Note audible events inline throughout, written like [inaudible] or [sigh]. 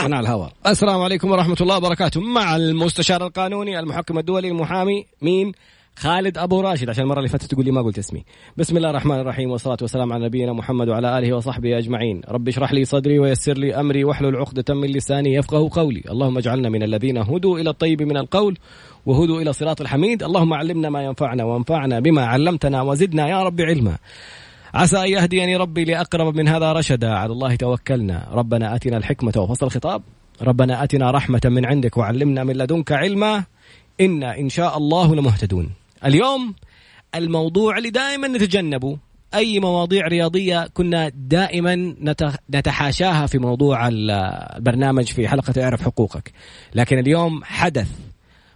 فتحنا الهواء. السلام عليكم ورحمة الله وبركاته. مع المستشار القانوني المحكم الدولي المحامي مين؟ خالد أبو راشد عشان المرة اللي فاتت تقول لي ما قلت اسمي. بسم الله الرحمن الرحيم والصلاة والسلام على نبينا محمد وعلى آله وصحبه أجمعين. رب اشرح لي صدري ويسر لي أمري واحلل عقدة من لساني يفقه قولي. اللهم اجعلنا من الذين هدوا إلى الطيب من القول وهدوا إلى صراط الحميد. اللهم علمنا ما ينفعنا وانفعنا بما علمتنا وزدنا يا رب علما. عسى أن يهديني ربي لأقرب من هذا رشدا. على الله توكلنا. ربنا آتنا الحكمة وفصل الخطاب. ربنا آتنا رحمة من عندك وعلمنا من لدنك علما. إنا إن شاء الله لمهتدون. اليوم الموضوع اللي دائما نتجنبه أي مواضيع رياضية كنا دائما نتحاشاها في موضوع البرنامج في حلقة اعرف حقوقك. لكن اليوم حدث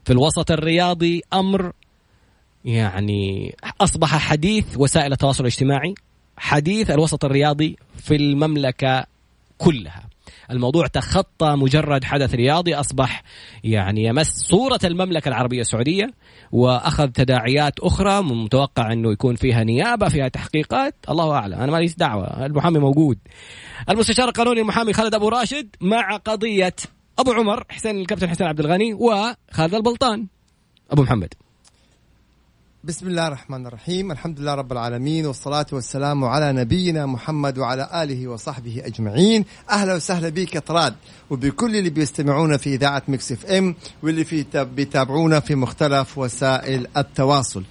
في الوسط الرياضي أمر يعني أصبح حديث وسائل التواصل الاجتماعي. حديث الوسط الرياضي في المملكة كلها. الموضوع تخطى مجرد حدث رياضي أصبح يعني يمس صورة المملكة العربية السعودية وأخذ تداعيات أخرى متوقع أنه يكون فيها نيابة فيها تحقيقات. الله أعلم أنا ماليش دعوة المحامي موجود. المستشار القانوني المحامي خالد أبو راشد مع قضية أبو عمر حسين الكابتن حسين عبد الغني وخالد البلطان. أبو محمد. بسم الله الرحمن الرحيم. الحمد لله رب العالمين والصلاة والسلام على نبينا محمد وعلى آله وصحبه أجمعين. أهلا وسهلا بك طراد. وبكل اللي بيستمعونا في إذاعة Mix FM واللي في بيتابعونا في مختلف وسائل التواصل.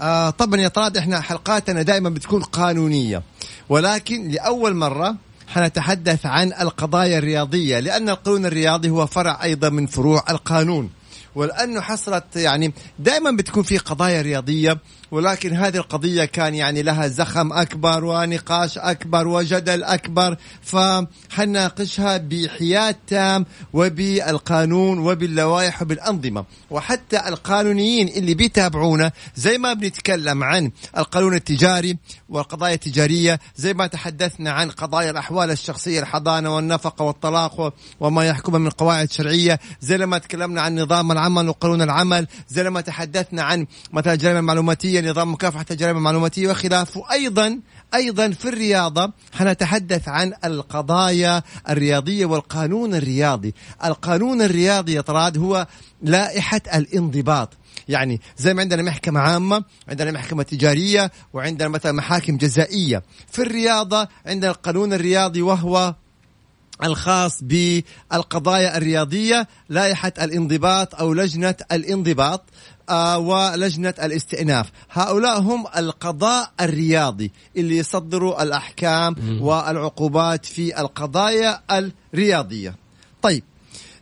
آه طبعا يا طراد إحنا حلقاتنا دائما بتكون قانونية. ولكن لأول مرة حنتحدث عن القضايا الرياضية لأن القانون الرياضي هو فرع أيضا من فروع القانون. ولأنه حصلت يعني دائما بتكون في قضايا رياضية ولكن هذه القضية كان يعني لها زخم أكبر ونقاش أكبر وجدل أكبر. فحناقشها بحياد تام وبالقانون وباللوائح وبالأنظمة. وحتى القانونيين اللي بيتابعونا زي ما بنتكلم عن القانون التجاري والقضايا التجارية زي ما تحدثنا عن قضايا الأحوال الشخصية الحضانة والنفقة والطلاق وما يحكمها من قواعد شرعية. زي لما تكلمنا عن نظام العمل وقانون العمل زي لما تحدثنا عن مثلا الجريمة المعلوماتية نظام مكافحة الجرائم المعلوماتية وخلافه أيضا أيضا في الرياضة حنتحدث عن القضايا الرياضية والقانون الرياضي. القانون الرياضي يا طراد هو لائحة الانضباط. يعني زي ما عندنا محكمة عامة عندنا محكمة تجارية وعندنا مثلا محاكم جزائية. في الرياضة عندنا القانون الرياضي وهو الخاص بالقضايا الرياضية لائحة الانضباط أو لجنة الانضباط. ولجنة الاستئناف. هؤلاء هم القضاء الرياضي اللي يصدروا الأحكام والعقوبات في القضايا الرياضية. طيب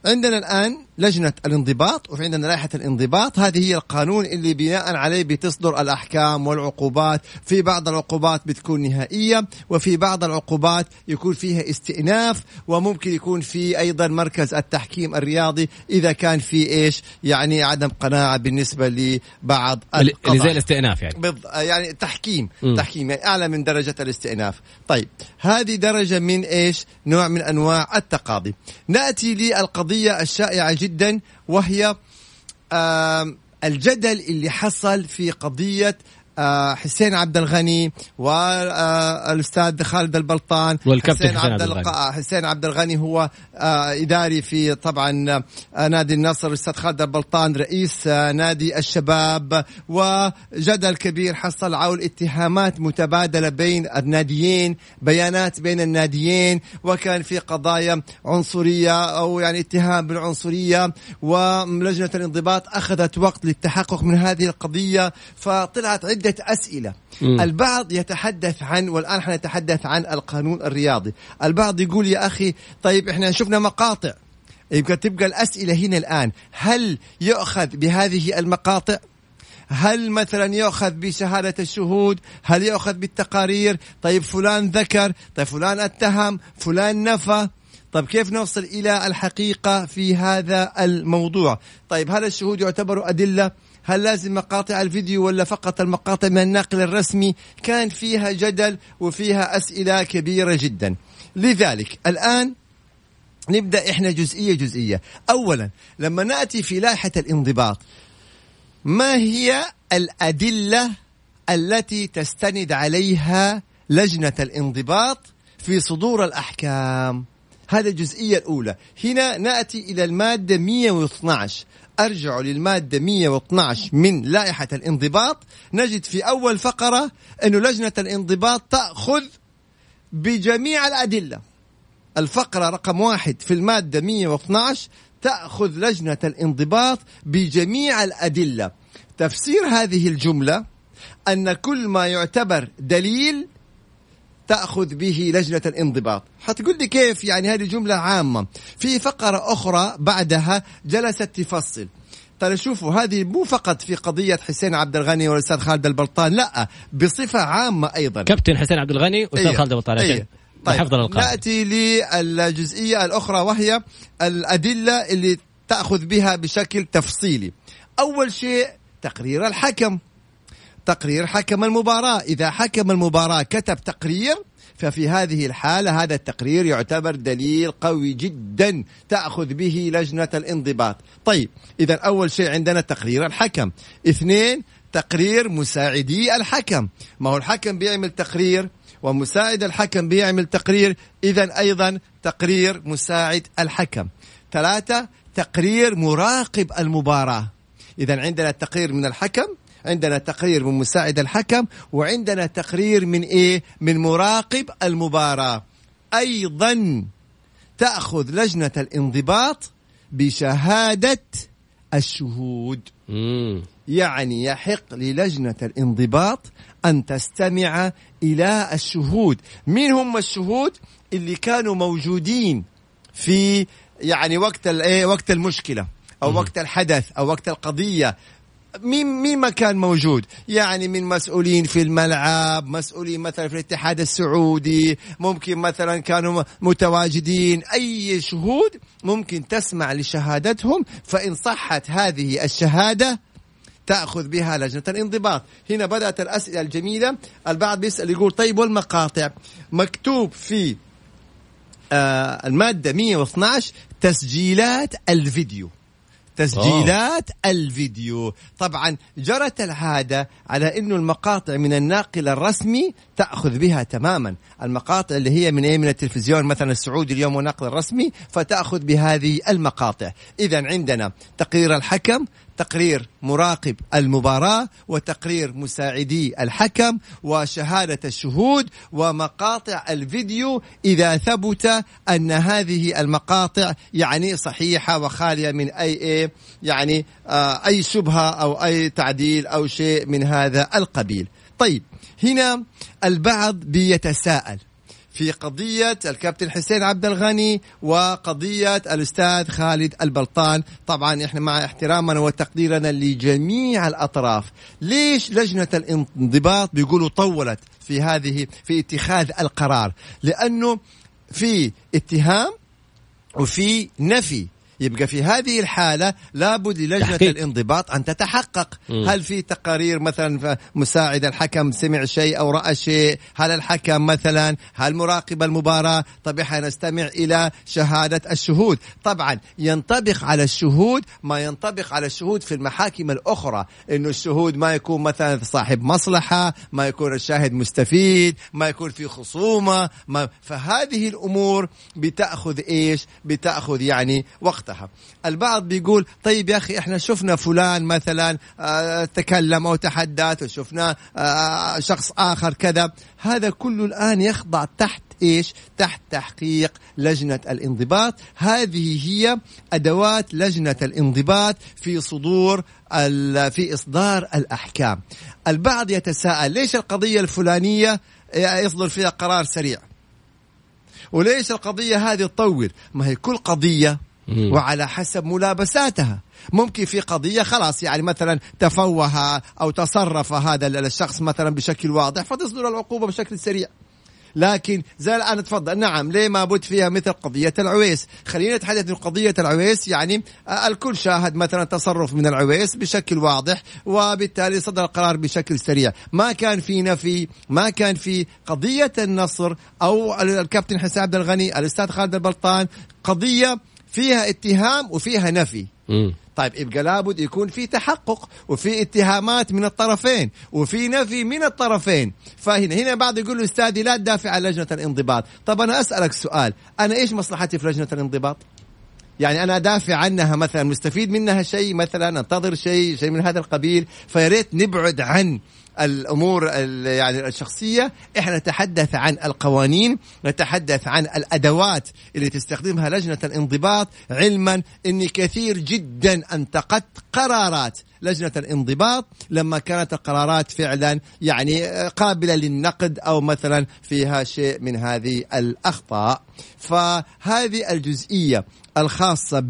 عندنا الآن لجنة الانضباط وفي عندنا لائحة الانضباط. هذه هي القانون اللي بناء عليه بتصدر الأحكام والعقوبات. في بعض العقوبات بتكون نهائية وفي بعض العقوبات يكون فيها استئناف وممكن يكون في أيضا مركز التحكيم الرياضي إذا كان في إيش؟ يعني عدم قناعة بالنسبة لبعض اللي زي الاستئناف يعني. بض... يعني تحكيم م. تحكيم يعني أعلى من درجة الاستئناف. طيب هذه درجة من إيش؟ نوع من أنواع التقاضي. نأتي للقضية الشائعة جدا وهي الجدل اللي حصل في قضية آه، حسين عبد الغني والاستاذ خالد البلطان والكابتن حسين عبد الغني. حسين عبد الغني هو آه، إداري في طبعا آه، نادي النصر الأستاذ خالد البلطان رئيس نادي الشباب وجدل كبير حصل عول اتهامات متبادلة بين الناديين بيانات بين الناديين وكان في قضايا عنصرية أو يعني اتهام بالعنصرية ولجنة الانضباط أخذت وقت للتحقق من هذه القضية فطلعت عدة عدة أسئلة. م. البعض يتحدث عن والآن حنتحدث عن القانون الرياضي. البعض يقول يا أخي طيب إحنا شفنا مقاطع. يبقى تبقى الأسئلة هنا الآن. هل يؤخذ بهذه المقاطع؟ هل مثلا يؤخذ بشهادة الشهود؟ هل يؤخذ بالتقارير؟ طيب فلان ذكر طيب فلان اتهم فلان نفى. طيب كيف نوصل إلى الحقيقة في هذا الموضوع؟ طيب هل الشهود يعتبروا أدلة؟ هل لازم مقاطع الفيديو ولا فقط المقاطع من النقل الرسمي؟ كان فيها جدل وفيها أسئلة كبيرة جدا. لذلك الآن نبدأ إحنا جزئية جزئية. أولا لما نأتي في لائحة الانضباط ما هي الأدلة التي تستند عليها لجنة الانضباط في صدور الأحكام؟ هذا الجزئية الأولى. هنا نأتي إلى المادة 112 أرجع للمادة 112 من لائحة الانضباط. نجد في أول فقرة أن لجنة الانضباط تأخذ بجميع الأدلة. الفقرة رقم واحد في المادة 112 تأخذ لجنة الانضباط بجميع الأدلة. تفسير هذه الجملة أن كل ما يعتبر دليل تأخذ به لجنة الانضباط. حتقول لي كيف يعني هذه جملة عامة. في فقرة أخرى بعدها جلست تفصل. ترى شوفوا هذه مو فقط في قضية حسين عبد الغني والأستاذ خالد البلطان لا بصفة عامة أيضا. كابتن حسين عبد الغني واستاذ أيه. خالد البلطان أيه. طيب حفظ نأتي للجزئية الأخرى وهي الأدلة اللي تأخذ بها بشكل تفصيلي. أول شيء تقرير الحكم. تقرير حكم المباراة. إذا حكم المباراة كتب تقرير ففي هذه الحالة هذا التقرير يعتبر دليل قوي جدا تأخذ به لجنة الانضباط. طيب إذا أول شيء عندنا تقرير الحكم. اثنين تقرير مساعدي الحكم. ما هو الحكم بيعمل تقرير؟ ومساعد الحكم بيعمل تقرير. إذا أيضا تقرير مساعد الحكم. ثلاثة تقرير مراقب المباراة. إذا عندنا تقرير من الحكم عندنا تقرير من مساعد الحكم وعندنا تقرير من إيه؟ من مراقب المباراة. أيضا تأخذ لجنة الانضباط بشهادة الشهود. مم. يعني يحق للجنة الانضباط أن تستمع إلى الشهود. مين هم الشهود؟ اللي كانوا موجودين في يعني وقت الايه وقت المشكلة أو وقت الحدث أو وقت القضية. مين مين ما كان موجود؟ يعني من مسؤولين في الملعب مسؤولين مثلا في الاتحاد السعودي ممكن مثلا كانوا متواجدين. أي شهود ممكن تسمع لشهادتهم فإن صحت هذه الشهادة تأخذ بها لجنة الانضباط. هنا بدأت الأسئلة الجميلة. البعض بيسأل يقول طيب والمقاطع؟ مكتوب في آه المادة 112 تسجيلات الفيديو. تسجيلات أوه. الفيديو طبعا جرت العادة على أنه المقاطع من الناقل الرسمي تأخذ بها تماما المقاطع اللي هي من, من التلفزيون مثلا السعودي اليوم ونقل الرسمي فتأخذ بهذه المقاطع إذا عندنا تقرير الحكم تقرير مراقب المباراة وتقرير مساعدي الحكم وشهادة الشهود ومقاطع الفيديو إذا ثبت أن هذه المقاطع يعني صحيحة وخالية من أي إيه يعني آه أي شبهة أو أي تعديل أو شيء من هذا القبيل. طيب هنا البعض بيتساءل. في قضية الكابتن حسين عبد الغني وقضية الأستاذ خالد البلطان. طبعا إحنا مع احترامنا وتقديرنا لجميع الأطراف. ليش لجنة الانضباط بيقولوا طولت في هذه في اتخاذ القرار؟ لأنه في اتهام وفي نفي. يبقى في هذه الحالة لابد للجنة تحقيق. الانضباط أن تتحقق. م. هل في تقارير مثلا مساعد الحكم سمع شيء أو رأى شيء؟ هل الحكم مثلا هل مراقب المباراة؟ طب نستمع إلى شهادة الشهود. طبعا ينطبق على الشهود ما ينطبق على الشهود في المحاكم الأخرى إنه الشهود ما يكون مثلا صاحب مصلحة ما يكون الشاهد مستفيد ما يكون في خصومة ما فهذه الأمور بتأخذ إيش؟ بتأخذ يعني وقتها وقتها البعض بيقول طيب يا أخي إحنا شفنا فلان مثلا آه تكلم أو تحدث وشفنا آه شخص آخر كذا هذا كله الآن يخضع تحت إيش؟ تحت تحقيق لجنة الانضباط، هذه هي أدوات لجنة الانضباط في صدور في إصدار الأحكام. البعض يتساءل ليش القضية الفلانية يصدر فيها قرار سريع؟ وليش القضية هذه تطول؟ ما هي كل قضية وعلى حسب ملابساتها. ممكن في قضية خلاص يعني مثلا تفوه أو تصرف هذا الشخص مثلا بشكل واضح فتصدر العقوبة بشكل سريع. لكن زي الآن تفضل. نعم ليه ما بد فيها مثل قضية العويس؟ خلينا نتحدث عن قضية العويس. يعني الكل شاهد مثلا تصرف من العويس بشكل واضح وبالتالي صدر القرار بشكل سريع. ما كان في نفي ما كان في قضية النصر أو الكابتن حسين عبد الغني الأستاذ خالد البلطان قضية فيها اتهام وفيها نفي. طيب يبقى لابد يكون في تحقق وفي اتهامات من الطرفين وفي نفي من الطرفين. فهنا هنا بعض يقول له أستاذي لا تدافع عن لجنة الانضباط. طب أنا أسألك سؤال أنا إيش مصلحتي في لجنة الانضباط؟ يعني أنا أدافع عنها مثلا مستفيد منها شيء مثلا أنتظر شيء شيء من هذا القبيل فياريت نبعد عن الأمور يعني الشخصية. إحنا نتحدث عن القوانين نتحدث عن الأدوات اللي تستخدمها لجنة الانضباط علما. اني كثير جدا أنتقدت قرارات لجنة الانضباط. لما كانت القرارات فعلا يعني قابلة للنقد أو مثلا فيها شيء من هذه الأخطاء. فهذه الجزئية الخاصة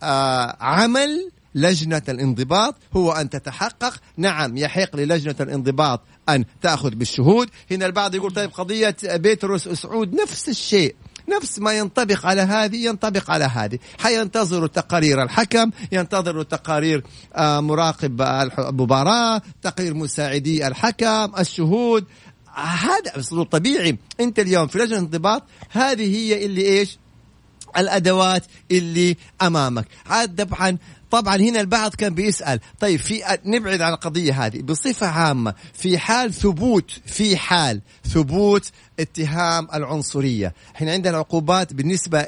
بعمل لجنة الانضباط هو أن تتحقق. نعم يحق للجنة الانضباط أن تأخذ بالشهود. هنا البعض يقول طيب قضية بيتروس أسعود نفس الشيء. نفس ما ينطبق على هذه ينطبق على هذه. حينتظروا تقارير الحكم ينتظروا تقارير آه، مراقب المباراة تقرير مساعدي الحكم الشهود. هذا أسلوب طبيعي. أنت اليوم في لجنة الانضباط هذه هي اللي إيش؟ الأدوات اللي أمامك. هذا طبعا طبعا هنا البعض كان بيسأل طيب في نبعد عن القضية هذه بصفة عامة. في حال ثبوت في حال ثبوت اتهام العنصرية. إحنا عندنا عقوبات بالنسبة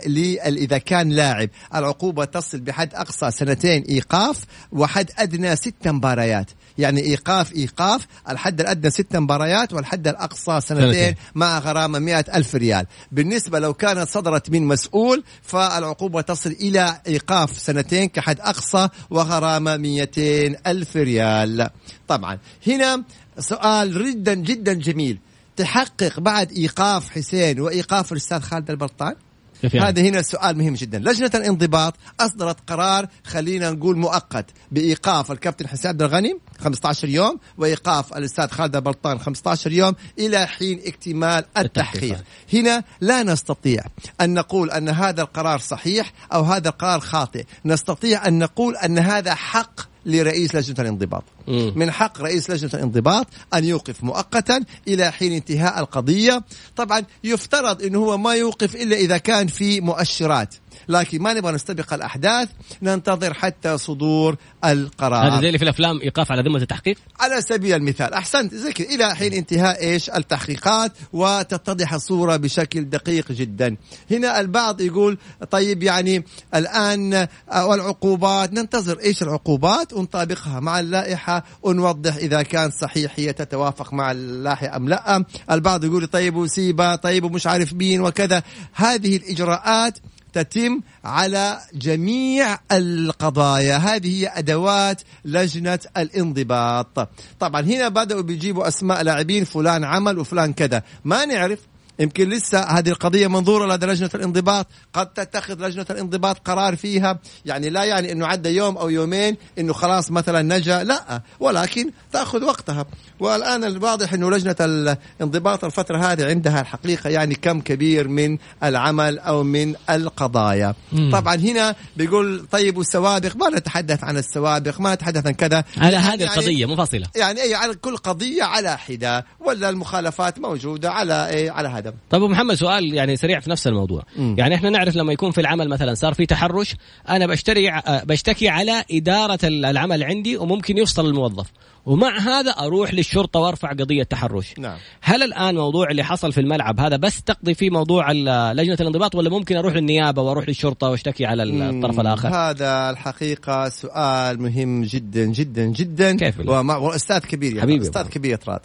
إذا كان لاعب. العقوبة تصل بحد أقصى سنتين إيقاف وحد أدنى ست مباريات. يعني إيقاف إيقاف الحد الأدنى ست مباريات والحد الأقصى سنتين مع غرامة مئة ألف ريال. بالنسبة لو كانت صدرت من مسؤول فالعقوبة تصل إلى إيقاف سنتين كحد أقصى وغرامة 200 ألف ريال. طبعا هنا سؤال جدا جدا جميل. تحقق بعد إيقاف حسين وإيقاف الأستاذ خالد البلطان يعني؟ هذا هنا سؤال مهم جدا. لجنة الانضباط أصدرت قرار خلينا نقول مؤقت بإيقاف الكابتن حسين عبد الغني. 15 يوم وإيقاف الأستاذ خالد البلطان 15 يوم إلى حين اكتمال التحقيق. هنا لا نستطيع أن نقول أن هذا القرار صحيح أو هذا القرار خاطئ. نستطيع أن نقول أن هذا حق لرئيس لجنة الانضباط. من حق رئيس لجنة الانضباط أن يوقف مؤقتا إلى حين انتهاء القضية. طبعا يفترض أنه هو ما يوقف إلا إذا كان في مؤشرات. لكن ما نبغى نستبق الأحداث ننتظر حتى صدور القرار. هذا زي اللي في الأفلام إيقاف على ذمة التحقيق؟ على سبيل المثال أحسنت زي كذا إلى حين انتهاء إيش؟ التحقيقات وتتضح الصورة بشكل دقيق جدا. هنا البعض يقول طيب يعني الآن والعقوبات ننتظر إيش العقوبات؟ ونطابقها مع اللائحة ونوضح إذا كان صحيح هي تتوافق مع اللائحة أم لا. البعض يقول طيب وسيبة طيب ومش عارف مين وكذا. هذه الإجراءات تتم على جميع القضايا. هذه هي أدوات لجنة الانضباط. طبعا هنا بدأوا بيجيبوا أسماء لاعبين فلان عمل وفلان كذا. ما نعرف يمكن لسه هذه القضية منظورة لدى لجنة الانضباط قد تتخذ لجنة الانضباط قرار فيها. يعني لا يعني أنه عدى يوم أو يومين أنه خلاص مثلا نجا لا. ولكن تأخذ وقتها. والآن الواضح أنه لجنة الانضباط الفترة هذه عندها الحقيقة يعني كم كبير من العمل أو من القضايا. مم. طبعا هنا بيقول طيب والسوابق ما نتحدث عن السوابق ما نتحدث عن كذا. على هذه يعني القضية منفصلة يعني أي على كل قضية على حدة. ولا المخالفات موجودة على إيه على هذا. طيب أبو محمد سؤال يعني سريع في نفس الموضوع. م. يعني إحنا نعرف لما يكون في العمل مثلا صار في تحرش أنا بشتري بشتكي على إدارة العمل عندي وممكن يفصل الموظف. ومع هذا أروح للشرطة وأرفع قضية تحرش. نعم. هل الآن موضوع اللي حصل في الملعب هذا بس تقضي فيه موضوع لجنة الانضباط ولا ممكن أروح للنيابة وأروح للشرطة وأشتكي على الطرف الآخر؟ هذا الحقيقة سؤال مهم جدا جدا جدا. كيف وأستاذ كبير يعني حبيبي أستاذ كبير راد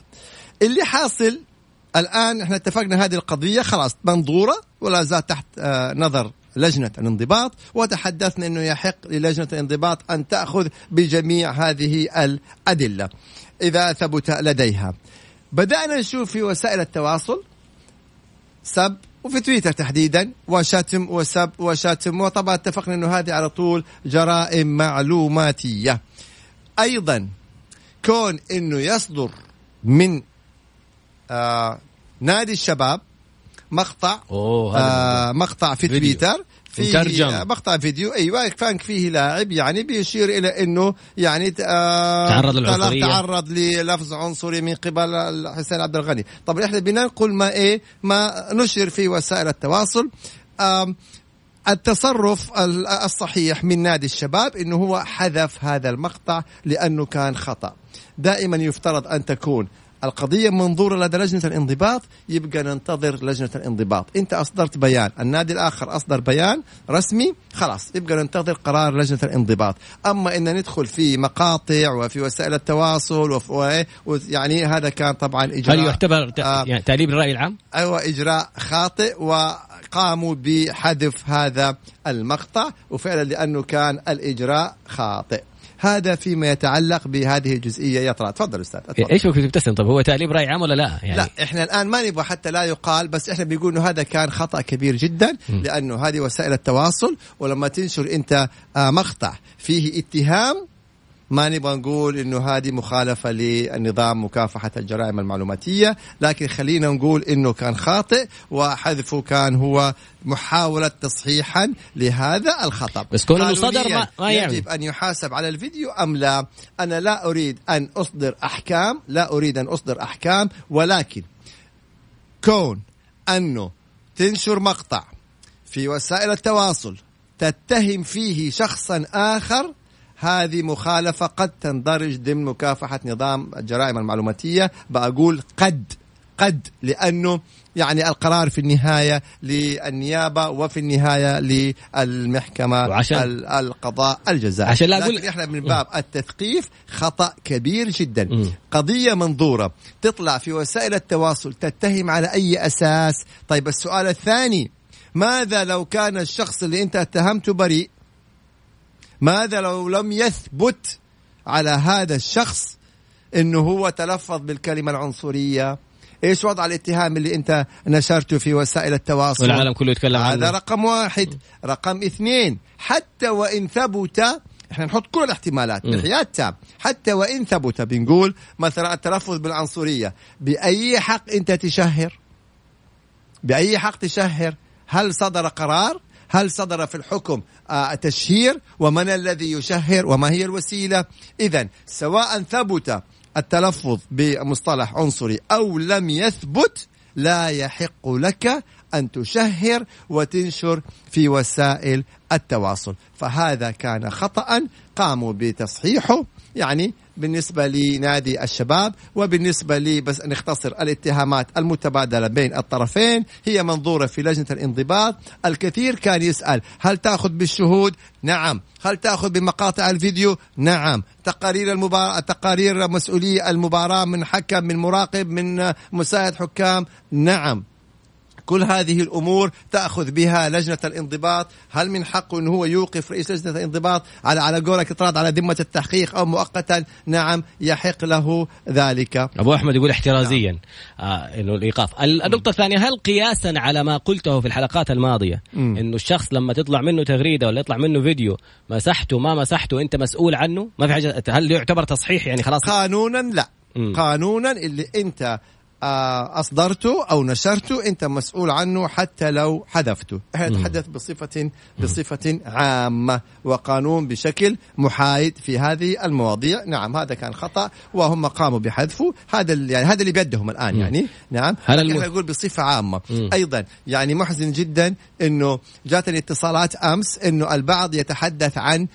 اللي حاصل الآن إحنا اتفقنا هذه القضية خلاص منظورة ولا زالت تحت آه، نظر لجنة الانضباط وتحدثنا أنه يحق للجنة الانضباط أن تأخذ بجميع هذه الأدلة. إذا ثبت لديها. بدأنا نشوف في وسائل التواصل سب وفي تويتر تحديدا وشتم وسب وشتم وطبعا اتفقنا إنه هذه على طول جرائم معلوماتية. أيضا كون إنه يصدر من آه نادي الشباب مقطع أوه آه مقطع في فيديو. تويتر في مترجم. مقطع فيديو. أيوه كان فيه لاعب يعني بيشير إلى إنه يعني آه تعرض للعنصرية. تعرض للفظ عنصري من قبل حسين عبد الغني. طبعا إحنا بننقل ما إيه ما نشر في وسائل التواصل. آه التصرف ال- الصحيح من نادي الشباب إنه هو حذف هذا المقطع لأنه كان خطأ. دائما يفترض أن تكون القضية منظورة لدى لجنة الانضباط يبقى ننتظر لجنة الانضباط أنت أصدرت بيان النادي الآخر أصدر بيان رسمي خلاص يبقى ننتظر قرار لجنة الانضباط أما أن ندخل في مقاطع وفي وسائل التواصل وفي وإيه، يعني هذا كان طبعا إجراء هل يعتبر آه. يعني تأليب الرأي العام؟ أيوه إجراء خاطئ وقاموا بحذف هذا المقطع وفعلا لأنه كان الإجراء خاطئ هذا فيما يتعلق بهذه الجزئية يا طلال تفضل أستاذ اتفضل. إيش كنت تبتسم طب هو تأليب رأي عام ولا لا؟ يعني لا إحنا الآن ما نبغى حتى لا يقال بس إحنا بنقول إنه هذا كان خطأ كبير جدا لأنه هذه وسائل التواصل ولما تنشر أنت آه، مقطع فيه اتهام ما نبغى نقول إنه هذه مخالفة للنظام مكافحة الجرائم المعلوماتية لكن خلينا نقول إنه كان خاطئ وحذفه كان هو محاولة تصحيحا لهذا الخطأ بس كون إنه قانونياً صدر ما- ما يعني. يجب أن يحاسب على الفيديو أم لا أنا لا أريد أن أصدر أحكام لا أريد أن أصدر أحكام ولكن كون أنه تنشر مقطع في وسائل التواصل تتهم فيه شخصا آخر هذه مخالفة قد تندرج ضمن مكافحة نظام الجرائم المعلوماتية. بقول قد قد لأنه يعني القرار في النهاية للنيابة وفي النهاية للمحكمة وعشان- ال- القضاء الجزائي. عشان لا أقول- لكن إحنا من باب التثقيف خطأ كبير جدا. مم. قضية منظورة تطلع في وسائل التواصل تتهم على أي أساس؟ طيب السؤال الثاني ماذا لو كان الشخص اللي أنت اتهمته بريء؟ ماذا لو لم يثبت على هذا الشخص إنه هو تلفظ بالكلمة العنصرية؟ إيش وضع الاتهام اللي أنت نشرته في وسائل التواصل؟ والعالم كله يتكلم هذا عنه. رقم واحد. رقم اثنين حتى وإن ثبت إحنا نحط كل الاحتمالات. بحياة تام حتى وإن ثبت بنقول مثلا التلفظ بالعنصرية بأي حق أنت تشهر؟ بأي حق تشهر؟ هل صدر قرار؟ هل صدر في الحكم آه تشهير ومن الذي يشهر وما هي الوسيلة؟ إذا سواء ثبت التلفظ بمصطلح عنصري أو لم يثبت لا يحق لك أن تشهر وتنشر في وسائل التواصل. فهذا كان خطأ قاموا بتصحيحه يعني بالنسبة لنادي الشباب وبالنسبة لي بس نختصر الاتهامات المتبادلة بين الطرفين هي منظورة في لجنة الانضباط. الكثير كان يسأل هل تأخذ بالشهود؟ نعم. هل تأخذ بمقاطع الفيديو؟ نعم. تقارير المباراة تقارير مسؤولية المباراة من حكم من مراقب من مساعد حكام؟ نعم. كل هذه الأمور تأخذ بها لجنة الانضباط، هل من حقه انه هو يوقف رئيس لجنة الانضباط على على قولك اطراد على ذمة التحقيق أو مؤقتا؟ نعم يحق له ذلك. أبو أحمد يقول احترازيا آه إنه الإيقاف ال- النقطة الثانية هل قياسا على ما قلته في الحلقات الماضية مم. إنه الشخص لما تطلع منه تغريدة ولا يطلع منه فيديو مسحته ما مسحته أنت مسؤول عنه ما في حاجة هل يعتبر تصحيح يعني خلاص قانونا لا مم. قانونا اللي أنت أصدرته أو نشرته أنت مسؤول عنه حتى لو حذفته. إحنا. نتحدث بصفة بصفة عامة وقانون بشكل محايد في هذه المواضيع. نعم هذا كان خطأ وهم قاموا بحذفه. هذا اللي يعني هذا اللي بيدهم الآن. يعني. نعم. هل لكن الم- إحنا نقول بصفة عامة. أيضا يعني محزن جدا إنه جاتني اتصالات أمس إنه البعض يتحدث عن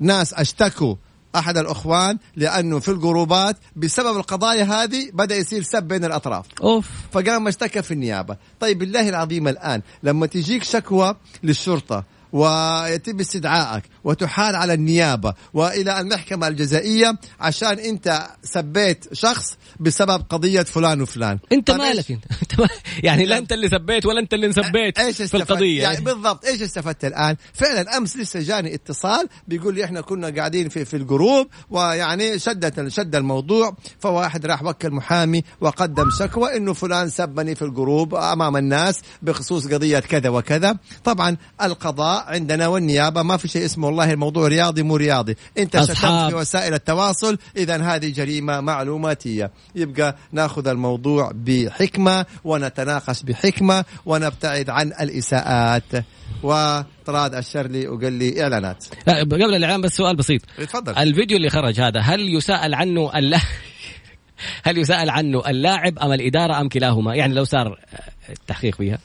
ناس أشتكوا أحد الأخوان لأنه في الجروبات بسبب القضايا هذه بدأ يصير سب بين الأطراف. أوف. فقام اشتكى في النيابة. طيب بالله العظيم الآن لما تجيك شكوى للشرطة ويتم استدعائك وتحال على النيابة وإلى المحكمة الجزائية عشان أنت سبيت شخص بسبب قضية فلان وفلان. إيش- مالك أنت؟ [laughs] أنت يعني لا أنت اللي سبيت ولا أنت اللي انسبيت إيش في استفدت؟ القضية يعني بالضبط إيش استفدت الآن؟ فعلا أمس لسه جاني اتصال بيقول لي إحنا كنا قاعدين في في ال group ويعني شدت شد الموضوع فواحد راح وكل محامي وقدم شكوى إنه فلان سبني في ال group أمام الناس بخصوص قضية كذا وكذا، طبعا القضاء عندنا والنيابة ما في شيء اسمه والله الموضوع رياضي مو رياضي، انت شتمت. في وسائل التواصل اذا هذه جريمة معلوماتية، يبقى ناخذ الموضوع بحكمة ونتناقش بحكمة ونبتعد عن الإساءات. وطراد الشرلي وقال لي إعلانات. لا قبل الإعلان بس سؤال بسيط. تفضل. الفيديو اللي خرج هذا هل يسأل عنه اللا [laughs] هل يسأل عنه اللاعب أم الإدارة أم كلاهما؟ يعني لو صار التحقيق فيها.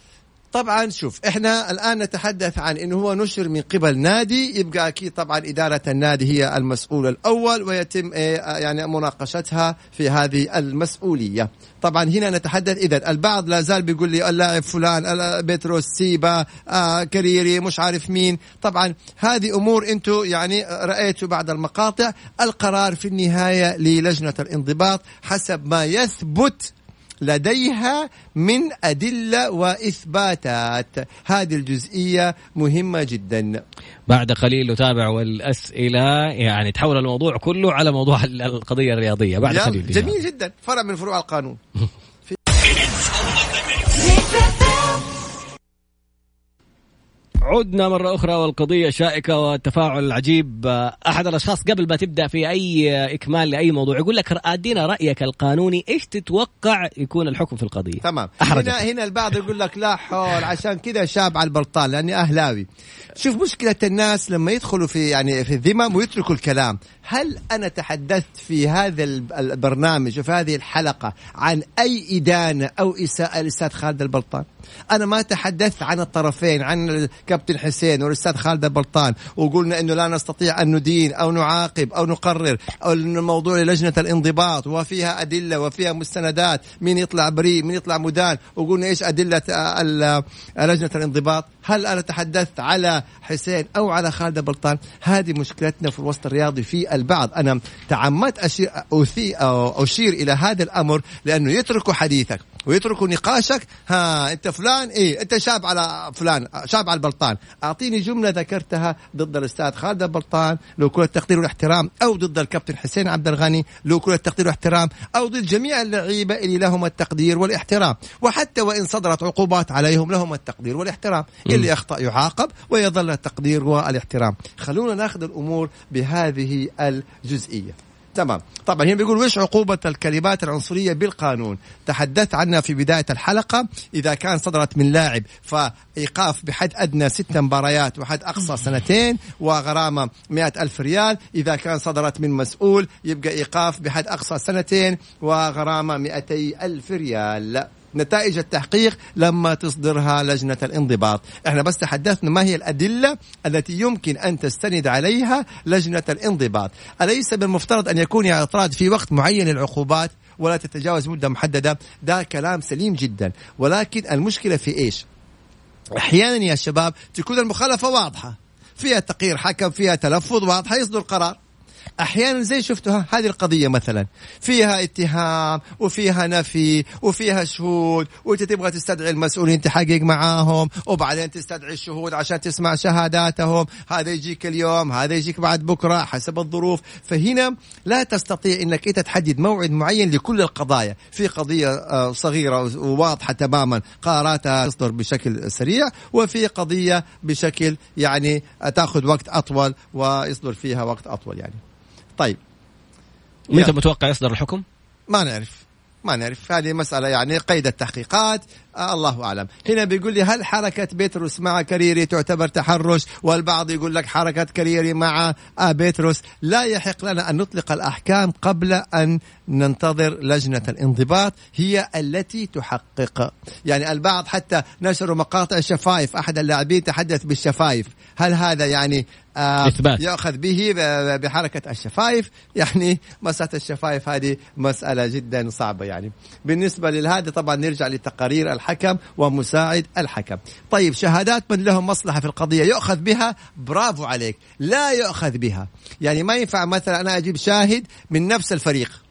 طبعا شوف إحنا الآن نتحدث عن إنه هو نشر من قبل نادي يبقى أكيد طبعا إدارة النادي هي المسؤول الأول ويتم إيه، يعني مناقشتها في هذه المسؤولية. طبعا هنا نتحدث اذا البعض لا زال بيقول لي اللاعب فلان بيتروس سيبا آه كريري مش عارف مين. طبعا هذه أمور أنتم يعني رأيتوا بعد المقاطع. القرار في النهاية للجنة الانضباط حسب ما يثبت لديها من أدلة وإثباتات. هذه الجزئية مهمة جدا. بعد قليل نتابع والأسئلة يعني تحول الموضوع كله على موضوع القضية الرياضية. بعد قليل. جميل جدا. فرع من فروع القانون. [laughs] عدنا مرة أخرى والقضية شائكة والتفاعل العجيب أحد الأشخاص قبل ما تبدأ في أي إكمال لأي موضوع يقول لك أدينا رأيك القانوني إيش تتوقع يكون الحكم في القضية؟ تمام. هنا هنا البعض يقول لك لا حول عشان كذا شاب على البلطان لأني أهلاوي. شوف مشكلة الناس لما يدخلوا في يعني في الذمم ويتركوا الكلام. هل أنا تحدثت في هذا البرنامج وفي هذه الحلقة عن أي إدانة أو إساءة للأستاذ خالد البلطان؟ أنا ما تحدثت عن الطرفين عن الكابتن حسين والأستاذ خالد البلطان وقلنا أنه لا نستطيع أن ندين أو نعاقب أو نقرر أو الموضوع للجنة الانضباط وفيها أدلة وفيها مستندات مين يطلع بريء مين يطلع مدان وقلنا إيش أدلة لجنة الانضباط؟ هل أنا تحدثت على حسين أو على خالد البلطان هذه مشكلتنا في الوسط الرياضي في البعض. أنا تعمدت أشير أشير إلى هذا الأمر لأنه يتركوا حديثك ويتركوا نقاشك. ها أنت فلان؟ إيه أنت شاب على فلان شاب على البلطان. أعطيني جملة ذكرتها ضد الأستاذ خالد البلطان لو كل التقدير والاحترام أو ضد الكابتن حسين عبد الغني لو كل التقدير والاحترام أو ضد جميع اللعيبة اللي لهم التقدير والاحترام. وحتى وإن صدرت عقوبات عليهم لهم التقدير والاحترام. اللي يخطا يعاقب ويظل التقدير والاحترام خلونا ناخذ الأمور بهذه الجزئية. تمام. طبعا هنا بيقول وش عقوبة الكلمات العنصرية بالقانون؟ تحدثت عنها في بداية الحلقة. إذا كان صدرت من لاعب فإيقاف بحد أدنى ست مباريات وحد أقصى سنتين وغرامة مئة ألف ريال. إذا كان صدرت من مسؤول يبقى إيقاف بحد أقصى سنتين وغرامة مئتي ألف ريال. نتائج التحقيق لما تصدرها لجنة الانضباط. إحنا بس تحدثنا ما هي الأدلة التي يمكن أن تستند عليها لجنة الانضباط. أليس بالمفترض أن يكون اعتراض في وقت معين للعقوبات ولا تتجاوز مدة محددة. ده كلام سليم جدا. ولكن المشكلة في إيش؟ أحيانا يا شباب تكون المخالفة واضحة. فيها تقرير حكم فيها تلفظ واضحة يصدر قرار. أحيانا زي شفتوا هذه القضية مثلا. فيها اتهام وفيها نفي وفيها شهود وانت تبغى تستدعي المسؤولين تحقق معاهم وبعدين تستدعي الشهود عشان تسمع شهاداتهم. هذا يجيك اليوم هذا يجيك بعد بكرة حسب الظروف. فهنا لا تستطيع إنك إنت تحدد موعد معين لكل القضايا. في قضية آه، صغيرة وواضحة تماما قراراتها تصدر بشكل سريع وفي قضية بشكل يعني تأخذ وقت أطول ويصدر فيها وقت أطول يعني. طيب. متى متوقع يصدر الحكم؟ ما نعرف. ما نعرف. هذه مسألة يعني قيد التحقيقات. آه الله أعلم. هنا بيقول لي هل حركة بيتروس مع كريري تعتبر تحرش؟ والبعض يقول لك حركة كريري مع آه بيتروس. لا يحق لنا أن نطلق الأحكام قبل أن ننتظر لجنة الانضباط هي التي تحقق. يعني البعض حتى نشروا مقاطع الشفايف أحد اللاعبين تحدث بالشفايف. هل هذا يعني آه إثبات. يأخذ به بحركة الشفايف. يعني مسألة الشفايف هذه مسألة جدا صعبة يعني. بالنسبة لهذا طبعا نرجع لتقارير الحكم ومساعد الحكم. طيب شهادات من لهم مصلحة في القضية. يؤخذ بها؟ برافو عليك. لا يؤخذ بها. يعني ما ينفع مثلا أنا أجيب شاهد من نفس الفريق.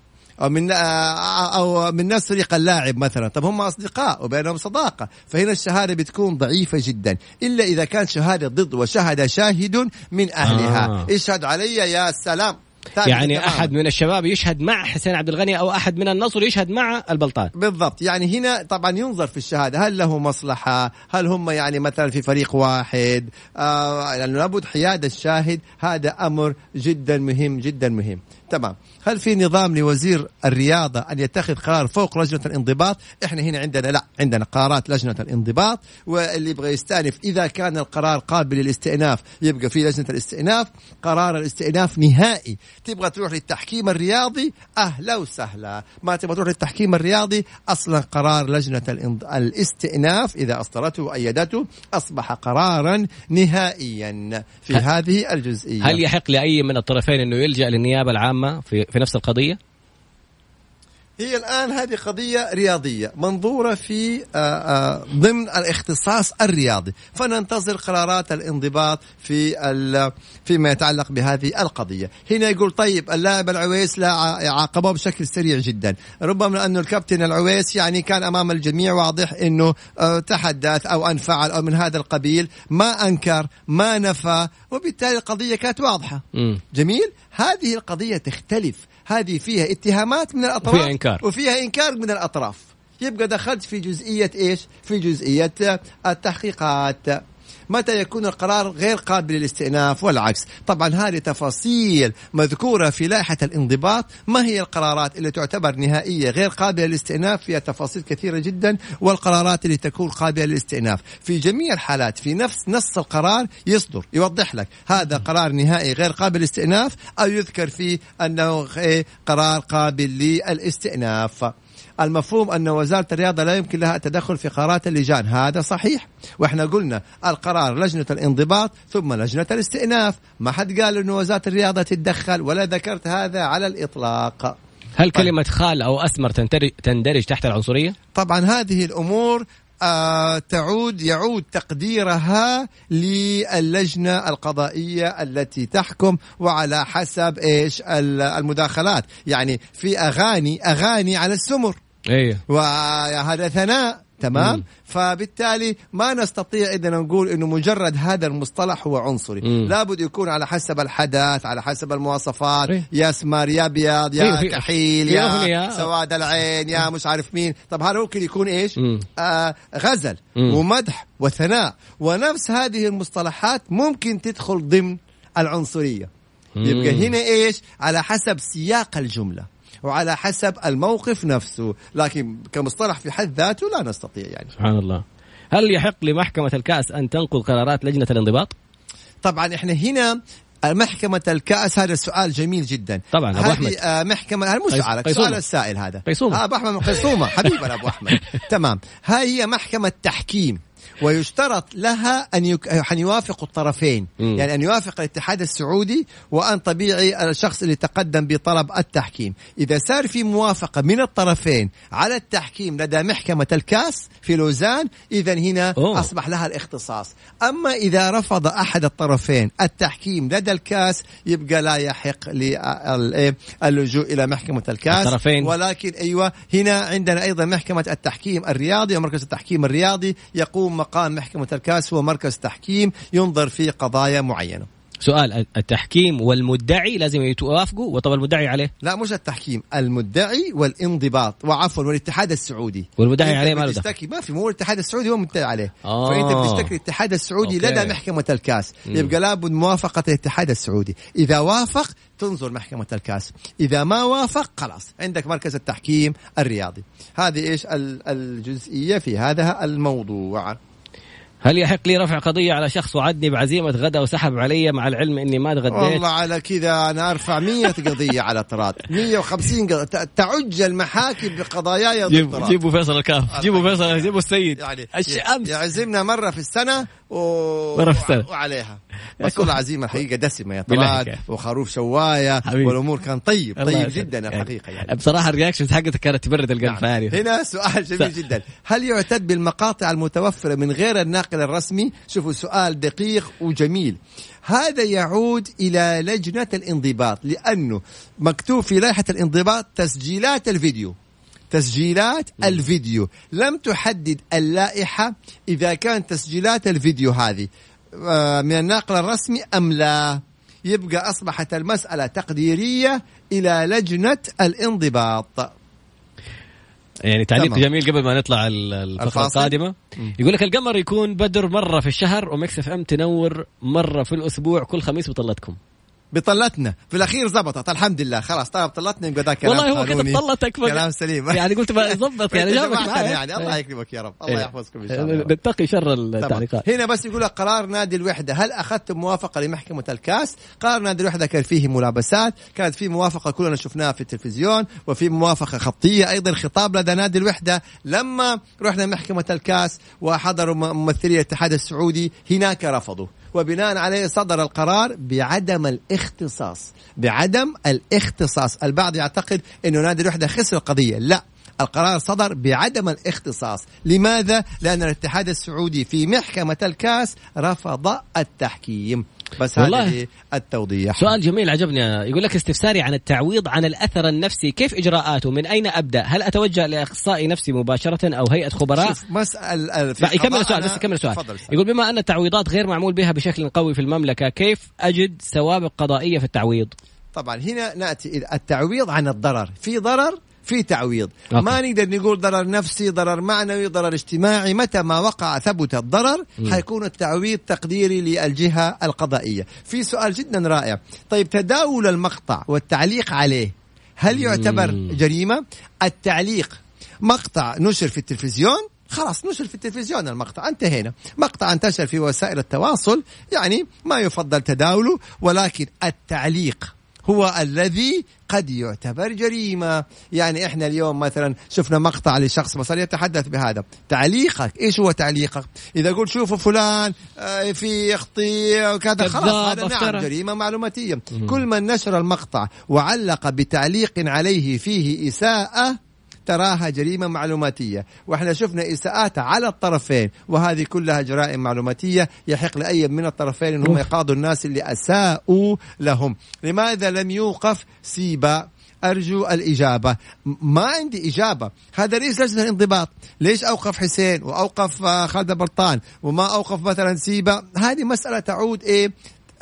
أو من أو من نفس فريق اللاعب مثلا. طب هم أصدقاء وبينهم صداقة. فهنا الشهادة بتكون ضعيفة جدا. إلا إذا كان شهادة ضد وشهد شاهد من أهلها. آه. اشهد علي يا سلام. يعني تمام. أحد من الشباب يشهد مع حسين عبد الغني أو أحد من النصر يشهد مع البلطان. بالضبط. يعني هنا طبعا ينظر في الشهادة. هل له مصلحة؟ هل هم يعني مثلا في فريق واحد؟ آه لأنه لابد حياد الشاهد. هذا أمر جدا مهم جدا مهم. تمام. هل في نظام لوزير الرياضة أن يتخذ قرار فوق لجنة الانضباط؟ إحنا هنا عندنا لا عندنا قرارات لجنة الانضباط واللي يبغى يستأنف إذا كان القرار قابل للاستئناف يبقى في لجنة الاستئناف قرار الاستئناف نهائي. تبغى تروح للتحكيم الرياضي؟ أهلا وسهلا. ما تبغى تروح للتحكيم الرياضي؟ أصلا قرار لجنة الاستئناف إذا أصدرته وأيدته أصبح قرارا نهائيا في هذه الجزئية. هل يحق لأي من الطرفين أنه يلجأ للنيابة العامة؟ في, في نفس القضية؟ هي الآن هذه قضية رياضية منظورة في آه، آه، ضمن الاختصاص الرياضي. فننتظر قرارات الانضباط في فيما يتعلق بهذه القضية. هنا يقول طيب اللاعب العويس لا عاقبه بشكل سريع جدا. ربما لأنه الكابتن العويس يعني كان أمام الجميع واضح أنه آه، تحدث أو أنفعل أو من هذا القبيل. ما أنكر ما نفى وبالتالي القضية كانت واضحة. جميل؟ هذه القضية تختلف. هذه فيها اتهامات من الأطراف وفيها إنكار. وفيها إنكار من الأطراف. يبقى دخلت في جزئية إيش؟ في جزئية التحقيقات. متى يكون القرار غير قابل للاستئناف والعكس. طبعا هذه تفاصيل مذكورة في لائحة الانضباط. ما هي القرارات اللي تعتبر نهائية غير قابلة للاستئناف؟ فيها تفاصيل كثيرة جدا. والقرارات اللي تكون قابلة للاستئناف. في جميع الحالات في نفس نص القرار يصدر يوضح لك هذا قرار نهائي غير قابل للاستئناف أو يذكر فيه أنه قرار قابل للاستئناف. المفهوم أن وزارة الرياضة لا يمكن لها التدخل في قرارات اللجان هذا صحيح وإحنا قلنا القرار لجنة الانضباط ثم لجنة الاستئناف ما حد قال أن وزارة الرياضة تتدخل ولا ذكرت هذا على الإطلاق هل طيب. كلمة خال أو أسمر تندرج تحت العنصرية؟ طبعا هذه الأمور تعود يعود تقديرها للجنة القضائية التي تحكم وعلى حسب إيش؟ المداخلات. يعني في أغاني أغاني على السمر. إيه. وهذا ثناء. تمام؟ مم. فبالتالي ما نستطيع إذا نقول إنه مجرد هذا المصطلح هو عنصري. مم. لابد يكون على حسب الحدث على حسب المواصفات. إيه؟ يا اسمر يا ابيض يا إيه كحيل يا, يا سواد العين يا مش عارف مين. طب هذا ممكن يكون إيش؟ آه غزل مم. ومدح وثناء. ونفس هذه المصطلحات ممكن تدخل ضمن العنصرية. يبقى هنا إيش؟ على حسب سياق الجملة. وعلى حسب الموقف نفسه. لكن كمصطلح في حد ذاته لا نستطيع يعني. سبحان الله. هل يحق لمحكمة الكأس أن تنقض قرارات لجنة الانضباط؟ طبعا إحنا هنا محكمة الكأس هذا السؤال جميل جدا. طبعا أبو أحمد. آه، محكمة مش على السؤال السائل هذا. قيصومة. أبو أحمد قيصومة. حبيبنا أبو أحمد. [laughs] تمام. هاي هي محكمة تحكيم ويشترط لها أن يك... أن يوافق الطرفين م. يعني أن يوافق الاتحاد السعودي وأن طبيعي الشخص اللي تقدم بطلب التحكيم إذا صار في موافقة من الطرفين على التحكيم لدى محكمة الكاس في لوزان اذا هنا أوه. أصبح لها الاختصاص أما إذا رفض أحد الطرفين التحكيم لدى الكاس يبقى لا يحق للجوء إلى محكمة الكاس الطرفين. ولكن أيوه هنا عندنا أيضا محكمة التحكيم الرياضي ومركز التحكيم الرياضي يقوم مقام محكمة الكاس هو مركز تحكيم ينظر في قضايا معينة. سؤال التحكيم والمدعي لازم يتوافقوا وطبعا المدعي عليه؟ لا مش التحكيم المدعي والانضباط وعفوا والاتحاد السعودي. والمدعي عليه ما بتشتكي ما في مو الاتحاد السعودي هو مدعي عليه. آه. فأنت بتشتكي الاتحاد السعودي أوكي. لدى محكمة الكاس. م. يبقى لابد موافقة الاتحاد السعودي. إذا وافق تنظر محكمة الكاس. إذا ما وافق خلاص عندك مركز التحكيم الرياضي. هذه إيش الجزئية في هذا الموضوع. هل يحق لي رفع قضية على شخص وعدني بعزيمة غدا وسحب علي مع العلم إني ما تغديت؟ والله على كذا أنا أرفع 100 قضية على طراد. 150 قضية. تعج المحاكم بقضاياي جيبوا جيبوا فيصل الكاف. جيبوا فيصل جيبوا السيد. يعني يعزمنا مرة في السنة. و... وعليها. بس والله عزيمة الحقيقة دسمة يا طراد وخروف شواية حبيب. والأمور كان طيب طيب جدا الحقيقة يعني بصراحة الرياكشنز حقتك كانت تبرد القلب نعم. هنا سؤال جميل جدا. هل يعتد بالمقاطع المتوفرة من غير الناقل الرسمي؟ شوفوا سؤال دقيق وجميل. هذا يعود إلى لجنة الانضباط لأنه مكتوب في لائحة الانضباط تسجيلات الفيديو. تسجيلات الفيديو. لم تحدد اللائحة إذا كانت تسجيلات الفيديو هذه. آه، من الناقل الرسمي أم لا؟ يبقى أصبحت المسألة تقديرية إلى لجنة الانضباط. يعني تعليق جميل قبل ما نطلع الفقره القادمة. يقول لك القمر يكون بدر مرة في الشهر و Mix FM تنور مرة في الأسبوع كل خميس بطلتكم. بطلتنا. في الأخير زبطت. الحمد لله خلاص طيب طلتنا يبقى كلام والله هو كده. طلتك. كلام سليم. يعني قلت بظبط يعني [laughs] يعني. الله يكرمك يا رب. الله إيه. يحفظكم إن شاء الله نتقي شر. التعليقات. هنا بس يقول لك قرار نادي الوحدة. هل أخذتم موافقة لمحكمة الكاس؟ قرار نادي الوحدة كان فيه ملابسات، كانت فيه موافقة كلنا شفناها في التلفزيون وفي موافقة خطية أيضا خطاب لدى نادي الوحدة. لما رحنا محكمة الكاس وحضروا ممثلي الاتحاد السعودي هناك رفضوا. وبناء عليه صدر القرار بعدم الاختصاص. بعدم الاختصاص. البعض يعتقد إنه نادي الوحدة خسر القضية. لا القرار صدر بعدم الاختصاص. لماذا؟ لأن الاتحاد السعودي في محكمة الكاس رفض التحكيم. بس والله. هذه التوضيح. سؤال جميل عجبني. يقول لك استفساري عن التعويض عن الأثر النفسي. كيف إجراءاته؟ من أين أبدأ؟ هل أتوجه لإخصائي نفسي مباشرة أو هيئة خبراء؟ مسأل يكمل السؤال بس يكمل السؤال. يقول بما أن التعويضات غير معمول بها بشكل قوي في المملكة كيف أجد سوابق قضائيه في التعويض؟ طبعا هنا نأتي التعويض عن الضرر. في ضرر في تعويض. أوكي. ما نقدر نقول ضرر نفسي ضرر معنوي ضرر اجتماعي. متى ما وقع ثبت الضرر حيكون التعويض تقديري للجهة القضائية. في سؤال جدا رائع. طيب تداول المقطع والتعليق عليه هل يعتبر جريمة؟ التعليق مقطع نشر في التلفزيون؟ خلاص نشر في التلفزيون المقطع انتهينا. مقطع انتشر في وسائل التواصل يعني ما يفضل تداوله ولكن التعليق هو الذي قد يعتبر جريمة. يعني إحنا اليوم مثلا شفنا مقطع لشخص مثلا يتحدث بهذا. تعليقك إيش هو تعليقك؟ إذا قلت شوفوا فلان آه، في يخطي وكذا خلاص هذا نعم. جريمة معلوماتية. كل من نشر المقطع وعلق بتعليق عليه فيه إساءة تراها جريمة معلوماتية. وإحنا شفنا إساءات على الطرفين وهذه كلها جرائم معلوماتية يحق لأي من الطرفين أنهم يقاضوا الناس اللي أساءوا لهم. لماذا لم يوقف سيبا؟ أرجو الإجابة. م- ما عندي إجابة. هذا رئيس لجنة الانضباط. ليش أوقف حسين؟ وأوقف آه، خالد برطان؟ وما أوقف مثلا سيبا؟ هذه مسألة تعود آه،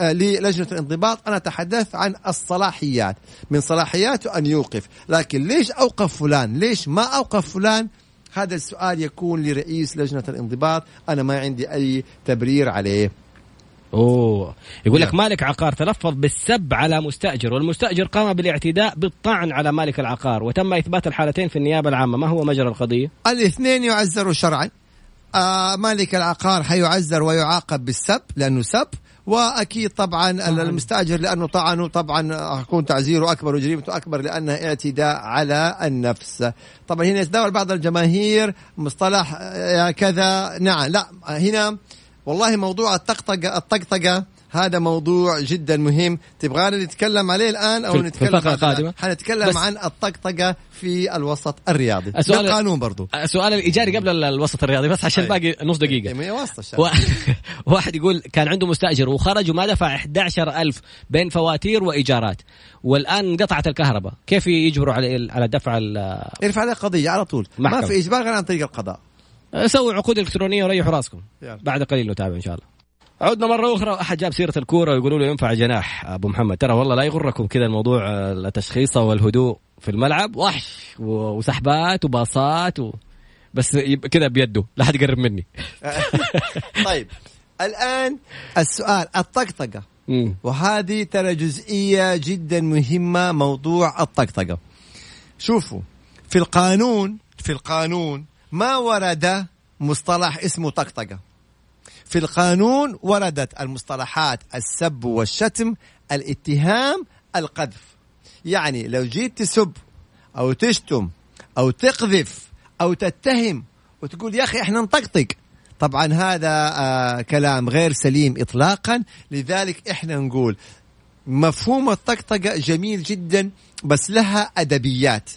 للجنة الانضباط. أنا أتحدث عن الصلاحيات. من صلاحياته أن يوقف. لكن ليش أوقف فلان؟ ليش ما أوقف فلان؟ هذا السؤال يكون لرئيس لجنة الانضباط. أنا ما عندي أي تبرير عليه. أوه. يقول لك. مالك عقار تلفظ بالسب على مستأجر والمستأجر قام بالاعتداء بالطعن على مالك العقار وتم إثبات الحالتين في النيابة العامة. ما هو مجرى القضية؟ الاثنين يعزروا شرعا. آه مالك العقار حيعزر ويعاقب بالسب لأنه سب. وأكيد طبعا المستأجر لأنه طعنه طبعا يكون تعزيره أكبر وجريمته أكبر لانها اعتداء على النفس. طبعا هنا يتداول بعض الجماهير مصطلح آه، كذا نعم لا هنا والله موضوع الطقطقة الطقطقة هذا موضوع جدا مهم. تبغانا نتكلم عليه الآن أو في- في نتكلم بعد- القادمة. حنتكلم عن الطقطقة في الوسط الرياضي. السؤال- بالقانون برضو. السؤال الإيجاري قبل ال- الوسط الرياضي بس عشان أي. باقي نص دقيقة. إيه، الشارع و... [laughs] واحد يقول كان عنده مستأجر وخرج وما دفع 11000 بين فواتير وإيجارات والآن انقطعت الكهرباء. كيف يجبروا على على دفع ال... ارفع عليه قضية على طول. محكمة. ما في إجبار غير عن طريق القضاء. سووا عقود إلكترونية وريحوا راسكم. يلا. بعد قليل نتابع إن شاء الله. عدنا مرة أخرى. أحد جاب سيرة الكورة ويقولوا له ينفع جناح أبو محمد. ترى والله لا يغركم كذا الموضوع آه، التشخيصة والهدوء في الملعب. وحش. وسحبات وباصات و... بس كذا بيده. لا حد يقرب مني. [laughs] طيب. الآن السؤال الطقطقة. مم. وهذه ترى جزئية جدا مهمة موضوع الطقطقة. شوفوا في القانون في القانون ما ورد مصطلح اسمه طقطقة. في القانون وردت المصطلحات السب والشتم الاتهام القذف. يعني لو جيت تسب أو تشتم أو تقذف أو تتهم وتقول يا أخي إحنا نطقطق. طبعا هذا آه كلام غير سليم اطلاقا. لذلك إحنا نقول مفهوم الطقطقة جميل جدا بس لها أدبيات.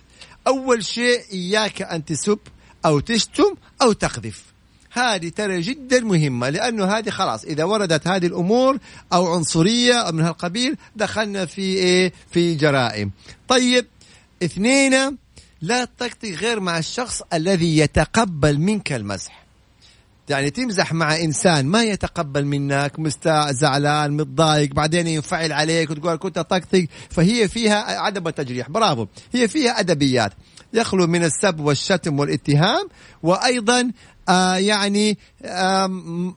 أول شيء إياك أن تسب أو تشتم أو تقذف. هذه ترى جدا مهمة لأنه هذه خلاص إذا وردت هذه الأمور أو عنصرية أو من هالقبيل دخلنا في إيه؟ في جرائم. طيب اثنين لا تقطي غير مع الشخص الذي يتقبل منك المزح. يعني تمزح مع إنسان ما يتقبل منك مستاء زعلان متضايق بعدين ينفعل عليك وتقول كنت طقطق فهي فيها عدم التجريح برافو. هي فيها أدبيات. يخلو من السب والشتم والاتهام وأيضا آه يعني آه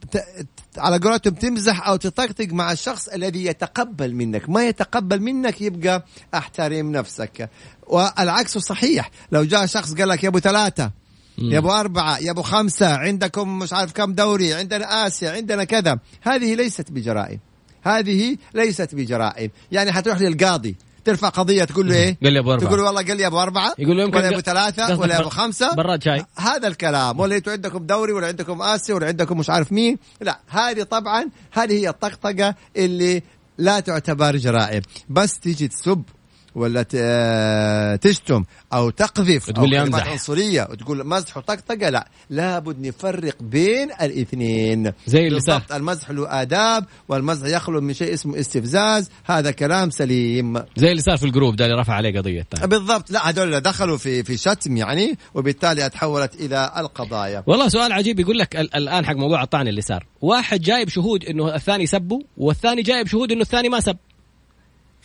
على قولتهم تمزح أو تطقطق مع الشخص الذي يتقبل منك. ما يتقبل منك يبقى أحترم نفسك. والعكس صحيح. لو جاء شخص قال لك يا أبو ثلاثة يا أبو أربعة يا أبو خمسة عندكم مش عارف كم دوري عندنا آسيا عندنا كذا. هذه ليست بجرائم. هذه ليست بجرائم. يعني حتروح للقاضي. ترفع قضية تقول له إيه؟ قال لي أبو أربعة. تقول والله قال لي أبو أربعة يقول له يمكن ولا أبو ثلاثة ولا أبو خمسة. براد شاي. هذا الكلام. ولا أنتم عندكم دوري ولا عندكم آسيا ولا عندكم مش عارف مين. لا هذه طبعا هذه هي الطقطقة اللي لا تعتبر جرائم. بس تيجي تسب ولا تشتم أو تقذف تقول أو امزح عنصرية وتقول مزح وطقطقة لا. لابد نفرق بين الاثنين. زي اللي بالضبط. المزح له آداب والمزح يخلو من شيء اسمه استفزاز. هذا كلام سليم. زي اللي صار في الجروب ده اللي رفع عليه قضية. طيب. بالضبط. لا هذول دخلوا في في شتم يعني وبالتالي تحولت إلى القضايا. والله سؤال عجيب يقول لك الآن حق موضوع الطعن اللي صار. واحد جايب شهود إنه الثاني سبه والثاني جايب شهود إنه الثاني ما سب.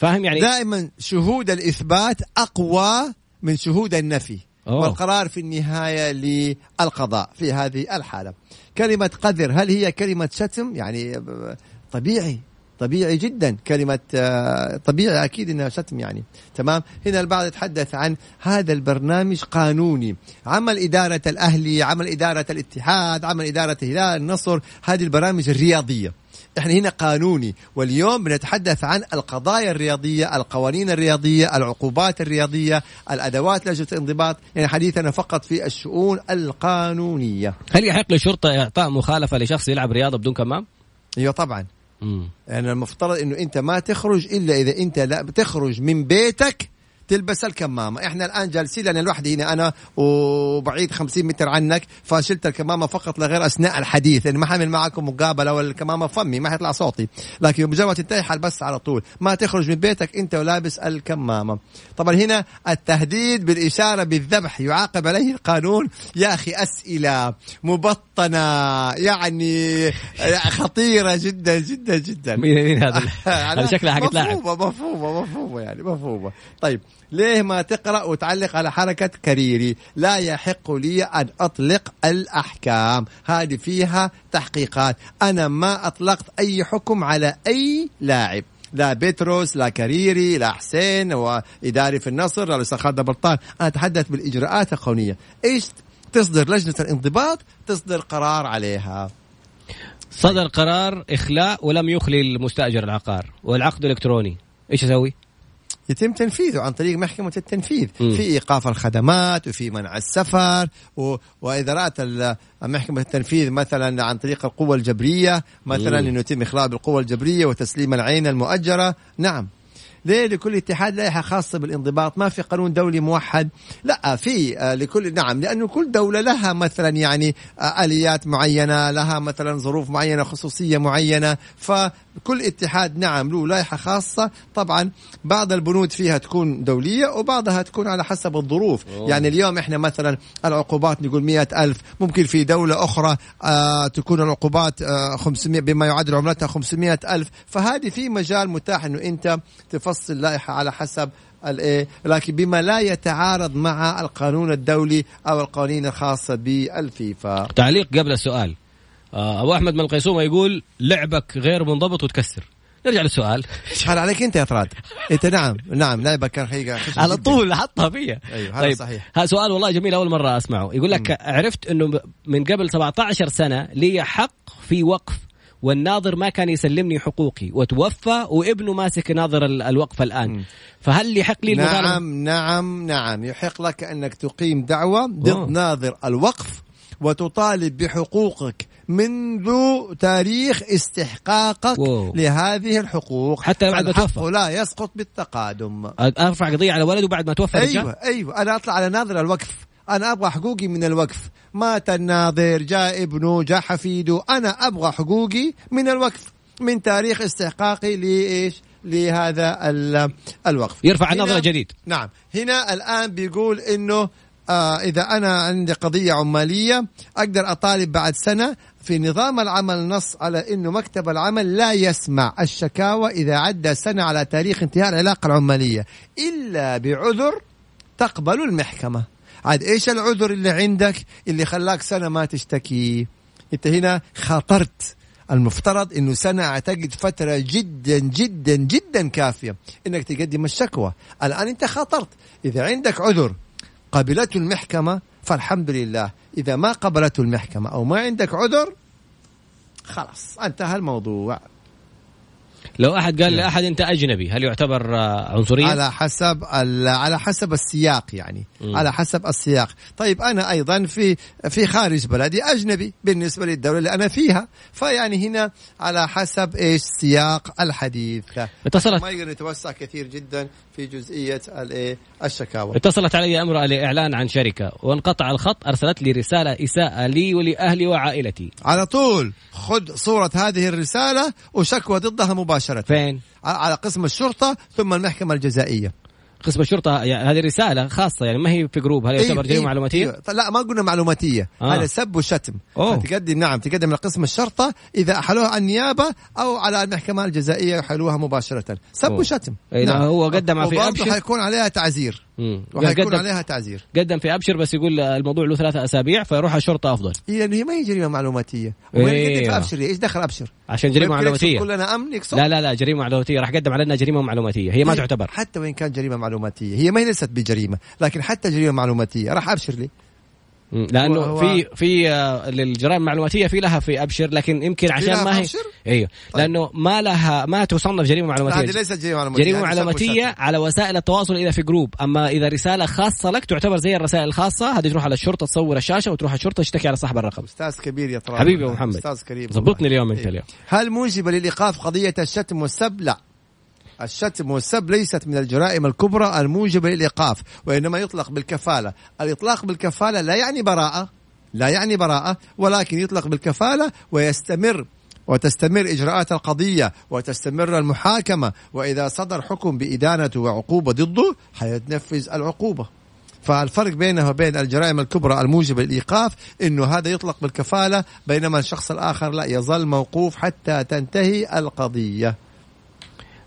فاهم يعني دائما شهود الإثبات أقوى من شهود النفي. أوه. والقرار في النهاية للقضاء في هذه الحالة. كلمة قذر هل هي كلمة شتم؟ يعني طبيعي طبيعي جدا. كلمة طبيعي أكيد إنها شتم يعني. تمام؟ هنا البعض يتحدث عن هذا البرنامج قانوني. عمل إدارة الأهلي عمل إدارة الاتحاد عمل إدارة هلال النصر هذه البرامج الرياضية. إحنا هنا قانوني واليوم بنتحدث عن القضايا الرياضية، القوانين الرياضية، العقوبات الرياضية، الأدوات لجنة الانضباط، يعني حديثنا فقط في الشؤون القانونية. هل يحق للشرطه إعطاء مخالفة لشخص يلعب رياضة بدون كمام؟ أيوه طبعا. مم. يعني المفترض إنه أنت ما تخرج إلا إذا أنت لا بتخرج من بيتك تلبس الكمامة. إحنا الآن جالسين لأن لوحدي هنا أنا وبعيد 50 متر عنك فشلت الكمامة فقط لغير أثناء الحديث. لأن ما حامل معكم مقابلة ولا الكمامه فمي ما حيطلع صوتي. لكن بمجرد تنتهي حلبس على طول. ما تخرج من بيتك أنت ولابس الكمامة. طبعا هنا التهديد بالإشارة بالذبح يعاقب عليه القانون. يا أخي أسئلة مبطنة يعني خطيرة جدا جدا جدا. مين مين هذا؟ [laughs] هذا شكله حق لاعب مفهومة مفهومة مفهومة يعني مفهومة. طيب ليه ما تقرأ وتعلق على حركة كريري؟ لا يحق لي أن أطلق الأحكام. هذه فيها تحقيقات. أنا ما أطلقت أي حكم على أي لاعب. لا بيتروس لا كريري لا حسين وإداري في النصر لا خالد بلطان. أنا أتحدث بالإجراءات القانونية. إيش تصدر لجنة الانضباط؟ تصدر قرار عليها. صدر قرار إخلاء ولم يخلي المستأجر العقار والعقد الإلكتروني. إيش أسوي؟ يتم تنفيذه عن طريق محكمة التنفيذ. م. في إيقاف الخدمات وفي منع السفر و... وإذا رأت محكمة التنفيذ مثلا عن طريق القوة الجبرية مثلا أنه يتم إخلاء بالقوة الجبرية وتسليم العين المؤجرة. نعم. ليه لكل اتحاد لائحة خاصة بالانضباط؟ ما في قانون دولي موحد. لا في آه، لكل نعم لأنه كل دولة لها مثلا يعني آه، آليات معينة لها مثلا ظروف معينة خصوصية معينة. فكل اتحاد نعم له لائحة خاصة. طبعا بعض البنود فيها تكون دولية وبعضها تكون على حسب الظروف. أوه. يعني اليوم إحنا مثلا العقوبات نقول مئة ألف ممكن في دولة أخرى آه تكون العقوبات آه 500 بما يعادل عملتها 500 ألف. فهذه في مجال متاح أنه أنت تفضل تفصل اللائحة على حسب الإيه لكن بما لا يتعارض مع القانون الدولي أو القوانين الخاصة بالفيفا. تعليق قبل السؤال. آه، أبو أحمد من القيصومه يقول لعبك غير منضبط وتكسر. نرجع للسؤال. حال عليك أنت يا طراد أنت نعم نعم لعبك كان حقيقة. على طول حطها فيا. أيوه هذا طيب. صحيح. هذا سؤال والله جميل أول مرة أسمعه. يقول لك م. عرفت إنه من قبل 17 سنة لي حق في وقف والناظر ما كان يسلمني حقوقي وتوفى وابنه ماسك ناظر الوقف الآن. فهل يحق لي المطالبة؟ نعم نعم نعم يحق لك أنك تقيم دعوة ضد. ناظر الوقف وتطالب بحقوقك منذ تاريخ استحقاقك أوه. لهذه الحقوق حتى بعد ما توفى لا يسقط بالتقادم أرفع قضية على ولده بعد ما توفى أيوه رجال. أيوه أنا أطلع على ناظر الوقف أنا أبغى حقوقي من الوقف مات الناظر جاء ابنه جاء حفيده. أنا أبغى حقوقي من الوقف من تاريخ استحقاقي لإيش؟ لهذا الوقف. يرفع النظر جديد. نعم. هنا الآن بيقول إنه آه إذا أنا عندي قضية عمالية أقدر أطالب بعد سنة في نظام العمل نص على إنه مكتب العمل لا يسمع الشكاوى إذا عدى سنة على تاريخ انتهاء العلاقة العمالية إلا بعذر تقبل المحكمة. عاد إيش العذر اللي عندك اللي خلاك سنة ما تشتكي؟ أنت هنا خاطرت المفترض إنه سنة أعتقد فترة جدا جدا جدا كافية إنك تقدم الشكوى. الآن أنت خاطرت. إذا عندك عذر قبلته المحكمة فالحمد لله. إذا ما قبلته المحكمة أو ما عندك عذر خلاص انتهى الموضوع. لو أحد قال لأحد أنت أجنبي هل يعتبر عنصريه على حسب على حسب السياق يعني م. على حسب السياق. طيب أنا أيضا في في خارج بلدي أجنبي بالنسبة للدولة اللي أنا فيها فيعني هنا على حسب إيش سياق الحديث. اتصلت. ما يقدر نتوسع كثير جدا في جزئية الايه الشكاوى. اتصلت علي امراه لاعلان عن شركة وانقطع الخط أرسلت لي رسالة إساءة لي ولأهلي وعائلتي. على طول خذ صورة هذه الرسالة وشكوى ضدها مباشرة. فين؟ على قسم الشرطة ثم المحكمة الجزائية. قسم الشرطة يعني هذه رسالة خاصة يعني ما هي في group؟ هل يعتبر جريمة إيه معلوماتية؟ إيه لا ما قلنا معلوماتية. آه. هذا سب وشتم. تقدم نعم تقدم لقسم الشرطة إذا أحلوها على النيابه أو على المحكمة الجزائية يحلوها مباشرة. سب وشتم. إيه نعم. هو قدم في ابشر حيكون عليها تعزير. وحيكون عليها تعزير. قدم في أبشر بس يقول الموضوع له ثلاثة أسابيع فيروح الشرطه أفضل. يعني هي ما هي جريمة معلوماتية. وين إيه. في أبشر؟ إيش دخل أبشر؟ عشان جريمة معلوماتية. كلنا أمن لا لا لا جريمة معلوماتية. راح قدم علينا جريمة معلوماتية. هي ما طيب، تعتبر. حتى وين كان جريمة معلوماتية. هي ما هي ليست بجريمة لكن حتى جريمة معلوماتية. راح أبشر لي. لأنه في في آه، للجرائم المعلوماتية في لها في أبشر لكن يمكن عشان ما هي أيوه. طيب. لأنه ما لها ما تصنف جريمة معلوماتية. هذه ليست جريمة معلوماتية جريمة معلوماتية على وسائل التواصل اذا في group. أما إذا رسالة خاصة لك تعتبر زي الرسائل الخاصة هذه تروح على الشرطة تصور الشاشة وتروح الشرطة تشتكي على صاحب الرقم. أستاذ كبير يا طراد حبيبي أبو محمد. أستاذ كريم. ظبطني اليوم أنت. اليوم. هل موجبة للإيقاف قضية الشتم والسب؟ لا. الشتم والسب ليست من الجرائم الكبرى الموجبة للإيقاف وإنما يطلق بالكفالة. الإطلاق بالكفالة لا يعني براءة لا يعني براءة ولكن يطلق بالكفالة ويستمر وتستمر إجراءات القضية وتستمر المحاكمة. وإذا صدر حكم بإدانة وعقوبة ضده حيتنفذ العقوبة. فالفرق بينه وبين الجرائم الكبرى الموجبة للإيقاف أنه هذا يطلق بالكفالة بينما الشخص الآخر لا يظل موقوف حتى تنتهي القضية.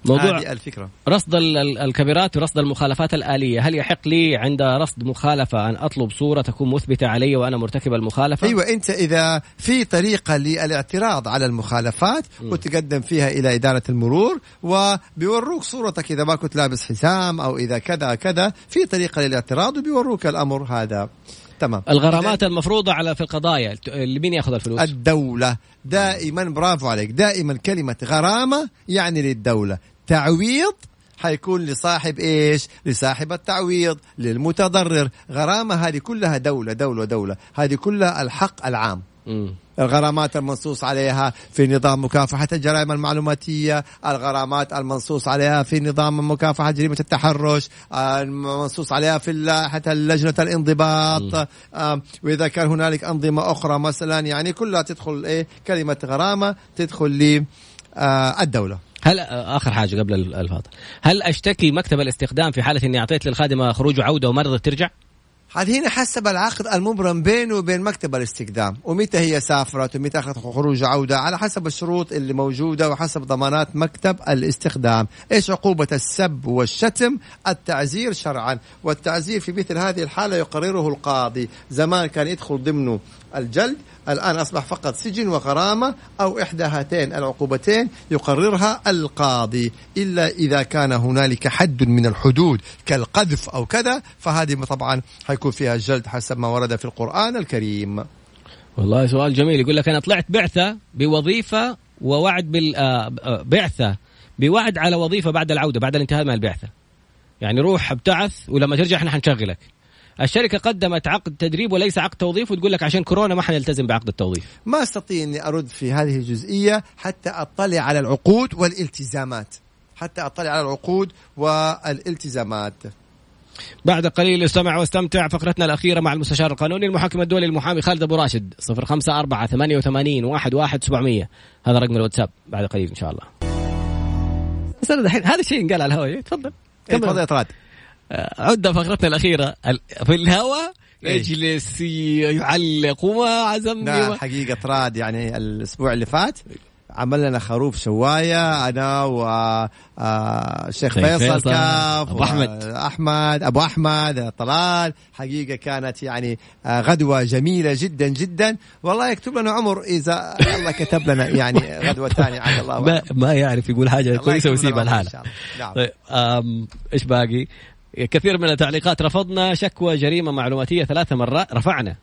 موضوع الفكرة. رصد الكاميرات ورصد المخالفات الآلية. هل يحق لي عند رصد مخالفة أن أطلب صورة تكون مثبتة علي وأنا مرتكب المخالفة؟ أيوة أنت إذا في طريقة للاعتراض على المخالفات م. وتقدم فيها إلى إدارة المرور وبيوروك صورتك إذا ما كنت لابس حزام أو إذا كذا كذا. في طريقة للاعتراض وبيوروك الأمر هذا. تمام. الغرامات المفروضة على في القضايا. مين يأخذ الفلوس؟ الدولة. دائما برافو عليك. دائما كلمة غرامة يعني للدولة. تعويض حيكون لصاحب إيش؟ لصاحب التعويض للمتضرر. غرامة هذه كلها دولة دولة دولة. هذه كلها الحق العام. م. الغرامات المنصوص عليها في نظام مكافحة الجرائم المعلوماتية الغرامات المنصوص عليها في نظام مكافحة جريمة التحرش المنصوص عليها في لائحة لجنة الانضباط. وإذا كان هنالك أنظمة أخرى مثلا يعني كلها تدخل إيه؟ كلمة غرامة تدخل للدولة هل آخر حاجة قبل الفاضل. هل أشتكي مكتب الاستخدام في حالة إني أعطيت للخادمة خروج وعوده وما رضت ترجع؟ هذه هنا حسب العقد المبرم بينه وبين مكتب الاستخدام. ومتى هي سافرت ومتى أخذت خروج وعوده على حسب الشروط اللي موجودة وحسب ضمانات مكتب الاستخدام. إيش عقوبة السب والشتم؟ التعزير شرعا. والتعزير في مثل هذه الحالة يقرره القاضي. زمان كان يدخل ضمنه الجلد الآن أصبح فقط سجن وغرامة أو إحدى هاتين العقوبتين يقررها القاضي. إلا إذا كان هنالك حد من الحدود كالقذف أو كذا فهذه طبعا حيكون فيها الجلد حسب ما ورد في القرآن الكريم. والله سؤال جميل يقول لك أنا طلعت بعثة بوظيفة ووعد بالبعثة آه، بوعد على وظيفة بعد العودة بعد الانتهاء من البعثة. يعني روح ابتعث ولما ترجع إحنا حنشغلك. الشركة قدمت عقد تدريب وليس عقد توظيف وتقول لك عشان كورونا ما حنلتزم بعقد التوظيف. ما أستطيع إني أرد في هذه الجزئية حتى أطلع على العقود والالتزامات. حتى أطلع على العقود والالتزامات. بعد قليل استمع واستمتع فقرتنا الأخيرة مع المستشار القانوني المحكم الدولي المحامي خالد أبو راشد صفر خمسة أربعة ثمانية وثمانين واحد واحد سبعمية. هذا رقم الواتساب بعد قليل إن شاء الله. هذا الشيء قال على الهواء. تفضل. إيه، تفضل يا طراد. عدة فقرتنا الأخيرة في الهواء إيه. يجلس يعلق وما عزمني لا حقيقة راد يعني الأسبوع اللي فات عمل لنا خروف شواية أنا وشيخ شيخ فيصل كاف أبو أحمد. أحمد أبو أحمد طلال حقيقة كانت يعني آه، غدوة جميلة جدا جدا والله يكتب لنا عمر إذا الله كتب لنا يعني غدوة ثانية عاد الله ما. ما يعرف يقول حاجة كويسة ويسيبها لحالها شاء الله. نعم. طيب إيش باقي؟ كثير من التعليقات رفضنا شكوى جريمة معلوماتية ثلاث مرات رفعنا.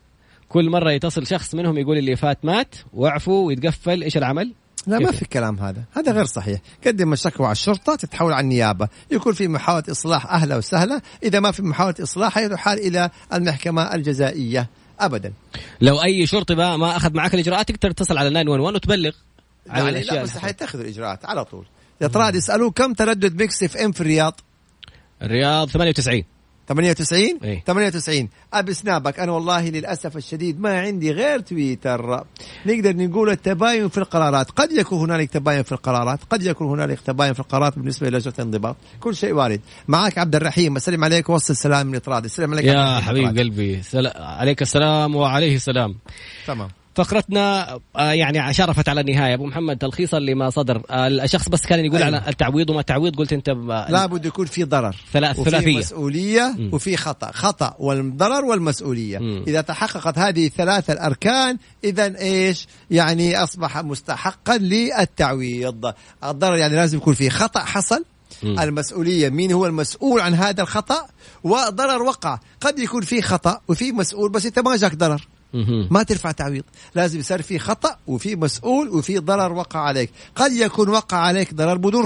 كل مرة يتصل شخص منهم يقول اللي فات مات واعفوا ويتقفل إيش العمل؟ لا ما؟ في كلام هذا. هذا غير صحيح. قدم الشكوى على الشرطة تتحول على النيابة. يكون في محاولة إصلاح أهلا وسهلا. إذا ما في محاولة إصلاح يحال إلى المحكمة الجزائية. أبدا. لو أي شرطي بقى ما أخذ معك الإجراءات تقدر تتصل على 911 وتبلغ عن يعني لا بس حيتخذوا الإجراءات على طول. يا ترى يسألوه كم تردد Mix FM في الرياض؟ الرياض 98 98 إيه. 98 أبي سنابك أنا والله للأسف الشديد ما عندي غير تويتر. نقدر نقول التباين في القرارات. قد يكون هنالك تباين في القرارات. قد يكون هنالك تباين في القرارات بالنسبة لجنه الانضباط. كل شيء وارد. معك عبد الرحيم. اسلم عليك. وصل سلام من اطراد السلام عليك يا حبيب. قلبي. سل... عليك السلام وعليه السلام. تمام. فقرتنا آه، يعني شرفت على النهاية أبو محمد تلخيصا لما صدر آه، الشخص بس كان يقول أيوة. على التعويض وما التعويض قلت أنت ب... لابد يكون في ضرر ثلاث- وفي ثلاثية. مسؤولية مم. وفي خطأ خطأ والضرر والمسؤولية مم. إذا تحققت هذه الثلاثة الأركان إذا إيش يعني أصبح مستحقا للتعويض الضرر يعني لازم يكون في خطأ حصل مم. المسؤولية مين هو المسؤول عن هذا الخطأ وضرر وقع قد يكون في خطأ وفي مسؤول بس أنت ما جاك ضرر. ما ترفع تعويض. لازم يصير في خطأ وفي مسؤول وفي ضرر وقع عليك. قد يكون وقع عليك ضرر بدون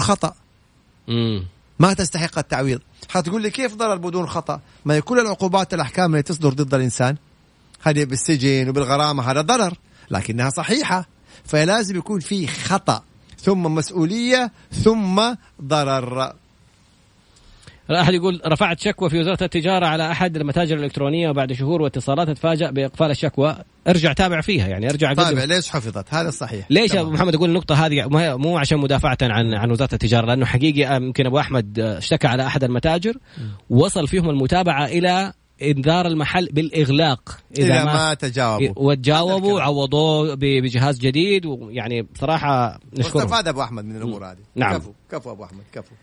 مم. ما تستحق التعويض. حتقول لي كيف ضرر بدون خطأ؟ ما هي كل العقوبات الأحكام اللي تصدر ضد الإنسان. هذه بالسجن وبالغرامة هذا ضرر لكنها صحيحة. فلازم يكون في خطأ ثم مسؤولية ثم ضرر. أحد يقول رفعت شكوى في وزارة التجارة على أحد المتاجر الإلكترونية وبعد شهور واتصالات اتفاجأ بإقفال الشكوى. ارجع تابع فيها يعني ارجع الفيديو ليش حفظت؟ هذا الصحيح. ليش تمام. أبو محمد أقول النقطة هذه؟ مو- عشان مدافعة عن عن وزارة التجارة لأنه حقيقي يمكن أبو أحمد اشتكى على أحد المتاجر وصل فيهم المتابعة إلى إنذار المحل بالإغلاق. إذا ما تجاوبوا. وتجاوبوا هذا الكلام. وعوضوه ب- بجهاز جديد ويعني بصراحة نشكرهم واستفاد أبو أحمد من الأمور هذه. نعم. كفو كفو أبو أحمد كفو.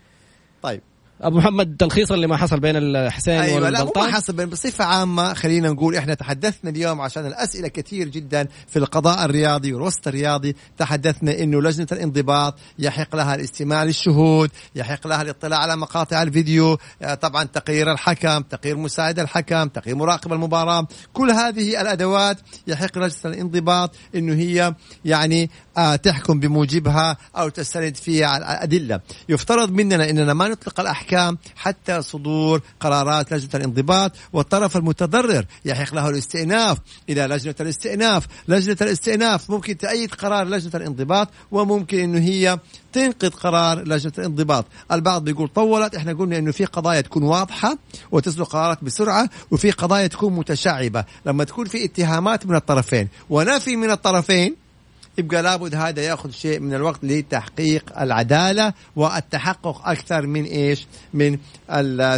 طيب. أبو محمد تلخيصا لما حصل بين الحسين أيوه لا مو والبلطان؟ حسب بصفة عامة خلينا نقول إحنا تحدثنا اليوم عشان الأسئلة كثير جدا في القضاء الرياضي والوسط الرياضي تحدثنا إنه لجنة الانضباط يحق لها الاستماع للشهود يحق لها الاطلاع على مقاطع الفيديو آه، طبعا تقرير الحكم تقرير مساعد الحكم تقرير مراقب المباراة كل هذه الأدوات يحق لجنة الانضباط إنه هي يعني آه تحكم بموجبها أو تستند فيها على الأدلة. يفترض مننا إننا ما نطلق الأحكام حتى صدور قرارات لجنة الانضباط والطرف المتضرر. يحق له الاستئناف. إلى لجنة الاستئناف. لجنة الاستئناف ممكن تأيد قرار لجنة الانضباط وممكن إنه هي تنقذ قرار لجنة الانضباط. البعض بيقول طولت. إحنا قلنا إنه في قضايا تكون واضحة وتصدر قرارات بسرعة وفي قضايا تكون متشعبة. لما تكون في اتهامات من الطرفين ونفي من الطرفين يبقى لابد هذا ياخذ شيء من الوقت لتحقيق العدالة والتحقق أكثر من إيش؟ من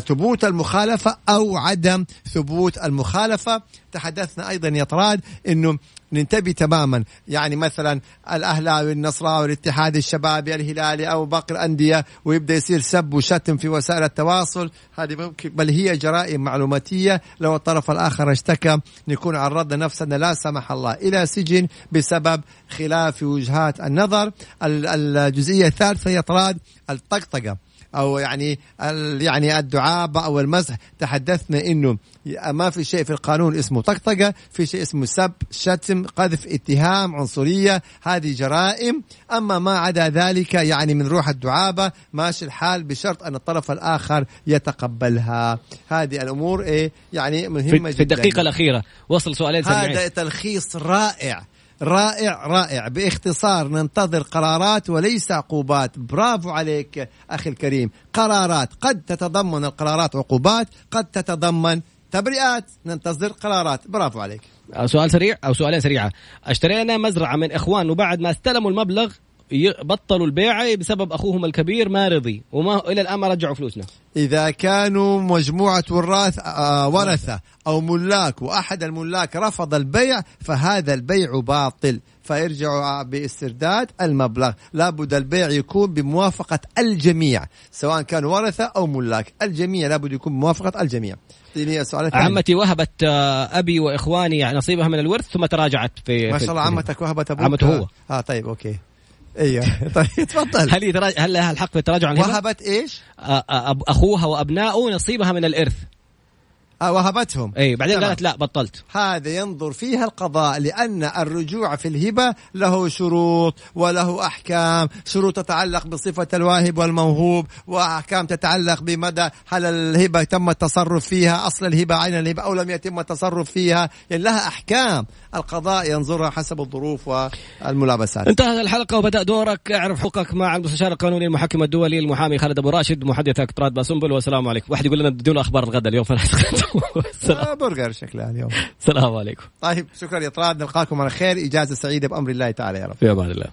ثبوت المخالفة أو عدم ثبوت المخالفة، تحدثنا أيضا يا طراد إنه ننتبه تماما. يعني مثلا الأهلاوي النصراوي الاتحاد الشبابي الهلالي أو باقي الأندية ويبدأ يصير سب وشتم في وسائل التواصل. هذه ممكن بل هي جرائم معلوماتية. لو الطرف الآخر اشتكى نكون عرضنا نفسنا لا سمح الله. إلى سجن بسبب خلاف وجهات النظر. ال- الجزئية الثالثة يا طراد الطقطقة. أو يعني يعني الدعابه أو المزح تحدثنا إنه ما في شيء في القانون اسمه طقطقة في شيء اسمه سب شتم قذف اتهام عنصرية. هذه جرائم. أما ما عدا ذلك يعني من روح الدعابة ماشي الحال بشرط أن الطرف الآخر يتقبلها. هذه الأمور إيه؟ يعني مهمة في, في جدا. الدقيقة الأخيرة وصل سؤالين سريعين هذا تلخيص رائع. رائع رائع. باختصار ننتظر قرارات وليس عقوبات. برافو عليك أخي الكريم. قرارات قد تتضمن القرارات عقوبات قد تتضمن تبرئات ننتظر قرارات. برافو عليك. سؤال سريع أو سؤالين سريعة. اشترينا مزرعة من إخوان وبعد ما استلموا المبلغ بطلوا البيعه بسبب أخوهم الكبير ما رضي وما إلى الآن ما رجعوا فلوسنا. إذا كانوا مجموعة وراث آه ورثة أو ملاك وأحد الملاك رفض البيع فهذا البيع باطل. فيرجعوا باسترداد المبلغ. لابد البيع يكون بموافقة الجميع سواء كانوا ورثة أو ملاك. الجميع لابد يكون بموافقة الجميع. عمتي وهبت آه، أبي وإخواني نصيبها من الورث ثم تراجعت في ما شاء الله عمتك وهبت أبوك. عمته هو. آه طيب أوكي. أيوه [laughs] طيب تفضل هل يتراجع هل لها الحق في التراجع عن الهبة؟ وهبت إيش؟ أخوها وابنائه نصيبها من الإرث آه وهبتهم. اي بعدين تمام. قالت لا بطلت. هذا ينظر فيها القضاء لأن الرجوع في الهبة له شروط وله أحكام. شروط تتعلق بصفة الواهب والموهوب وأحكام تتعلق بمدى هل الهبة تم التصرف فيها أصل الهبة عين الهبة أو لم يتم التصرف فيها. يعني لها أحكام. القضاء ينظرها حسب الظروف والملابسات. انتهت الحلقة وبدأ دورك. اعرف حقوقك مع المستشار القانوني المحكم الدولي المحامي خالد أبو راشد محدثك طراد باسنبل والسلام عليكم. واحد يقول لنا ادونا أخبار الغداء اليوم آه، برجر شكلها اليوم. السلام عليكم. طيب شكرا يا طراد. نلقاكم على خير. إجازة سعيدة بأمر الله تعالى يا رب. في أمان الله.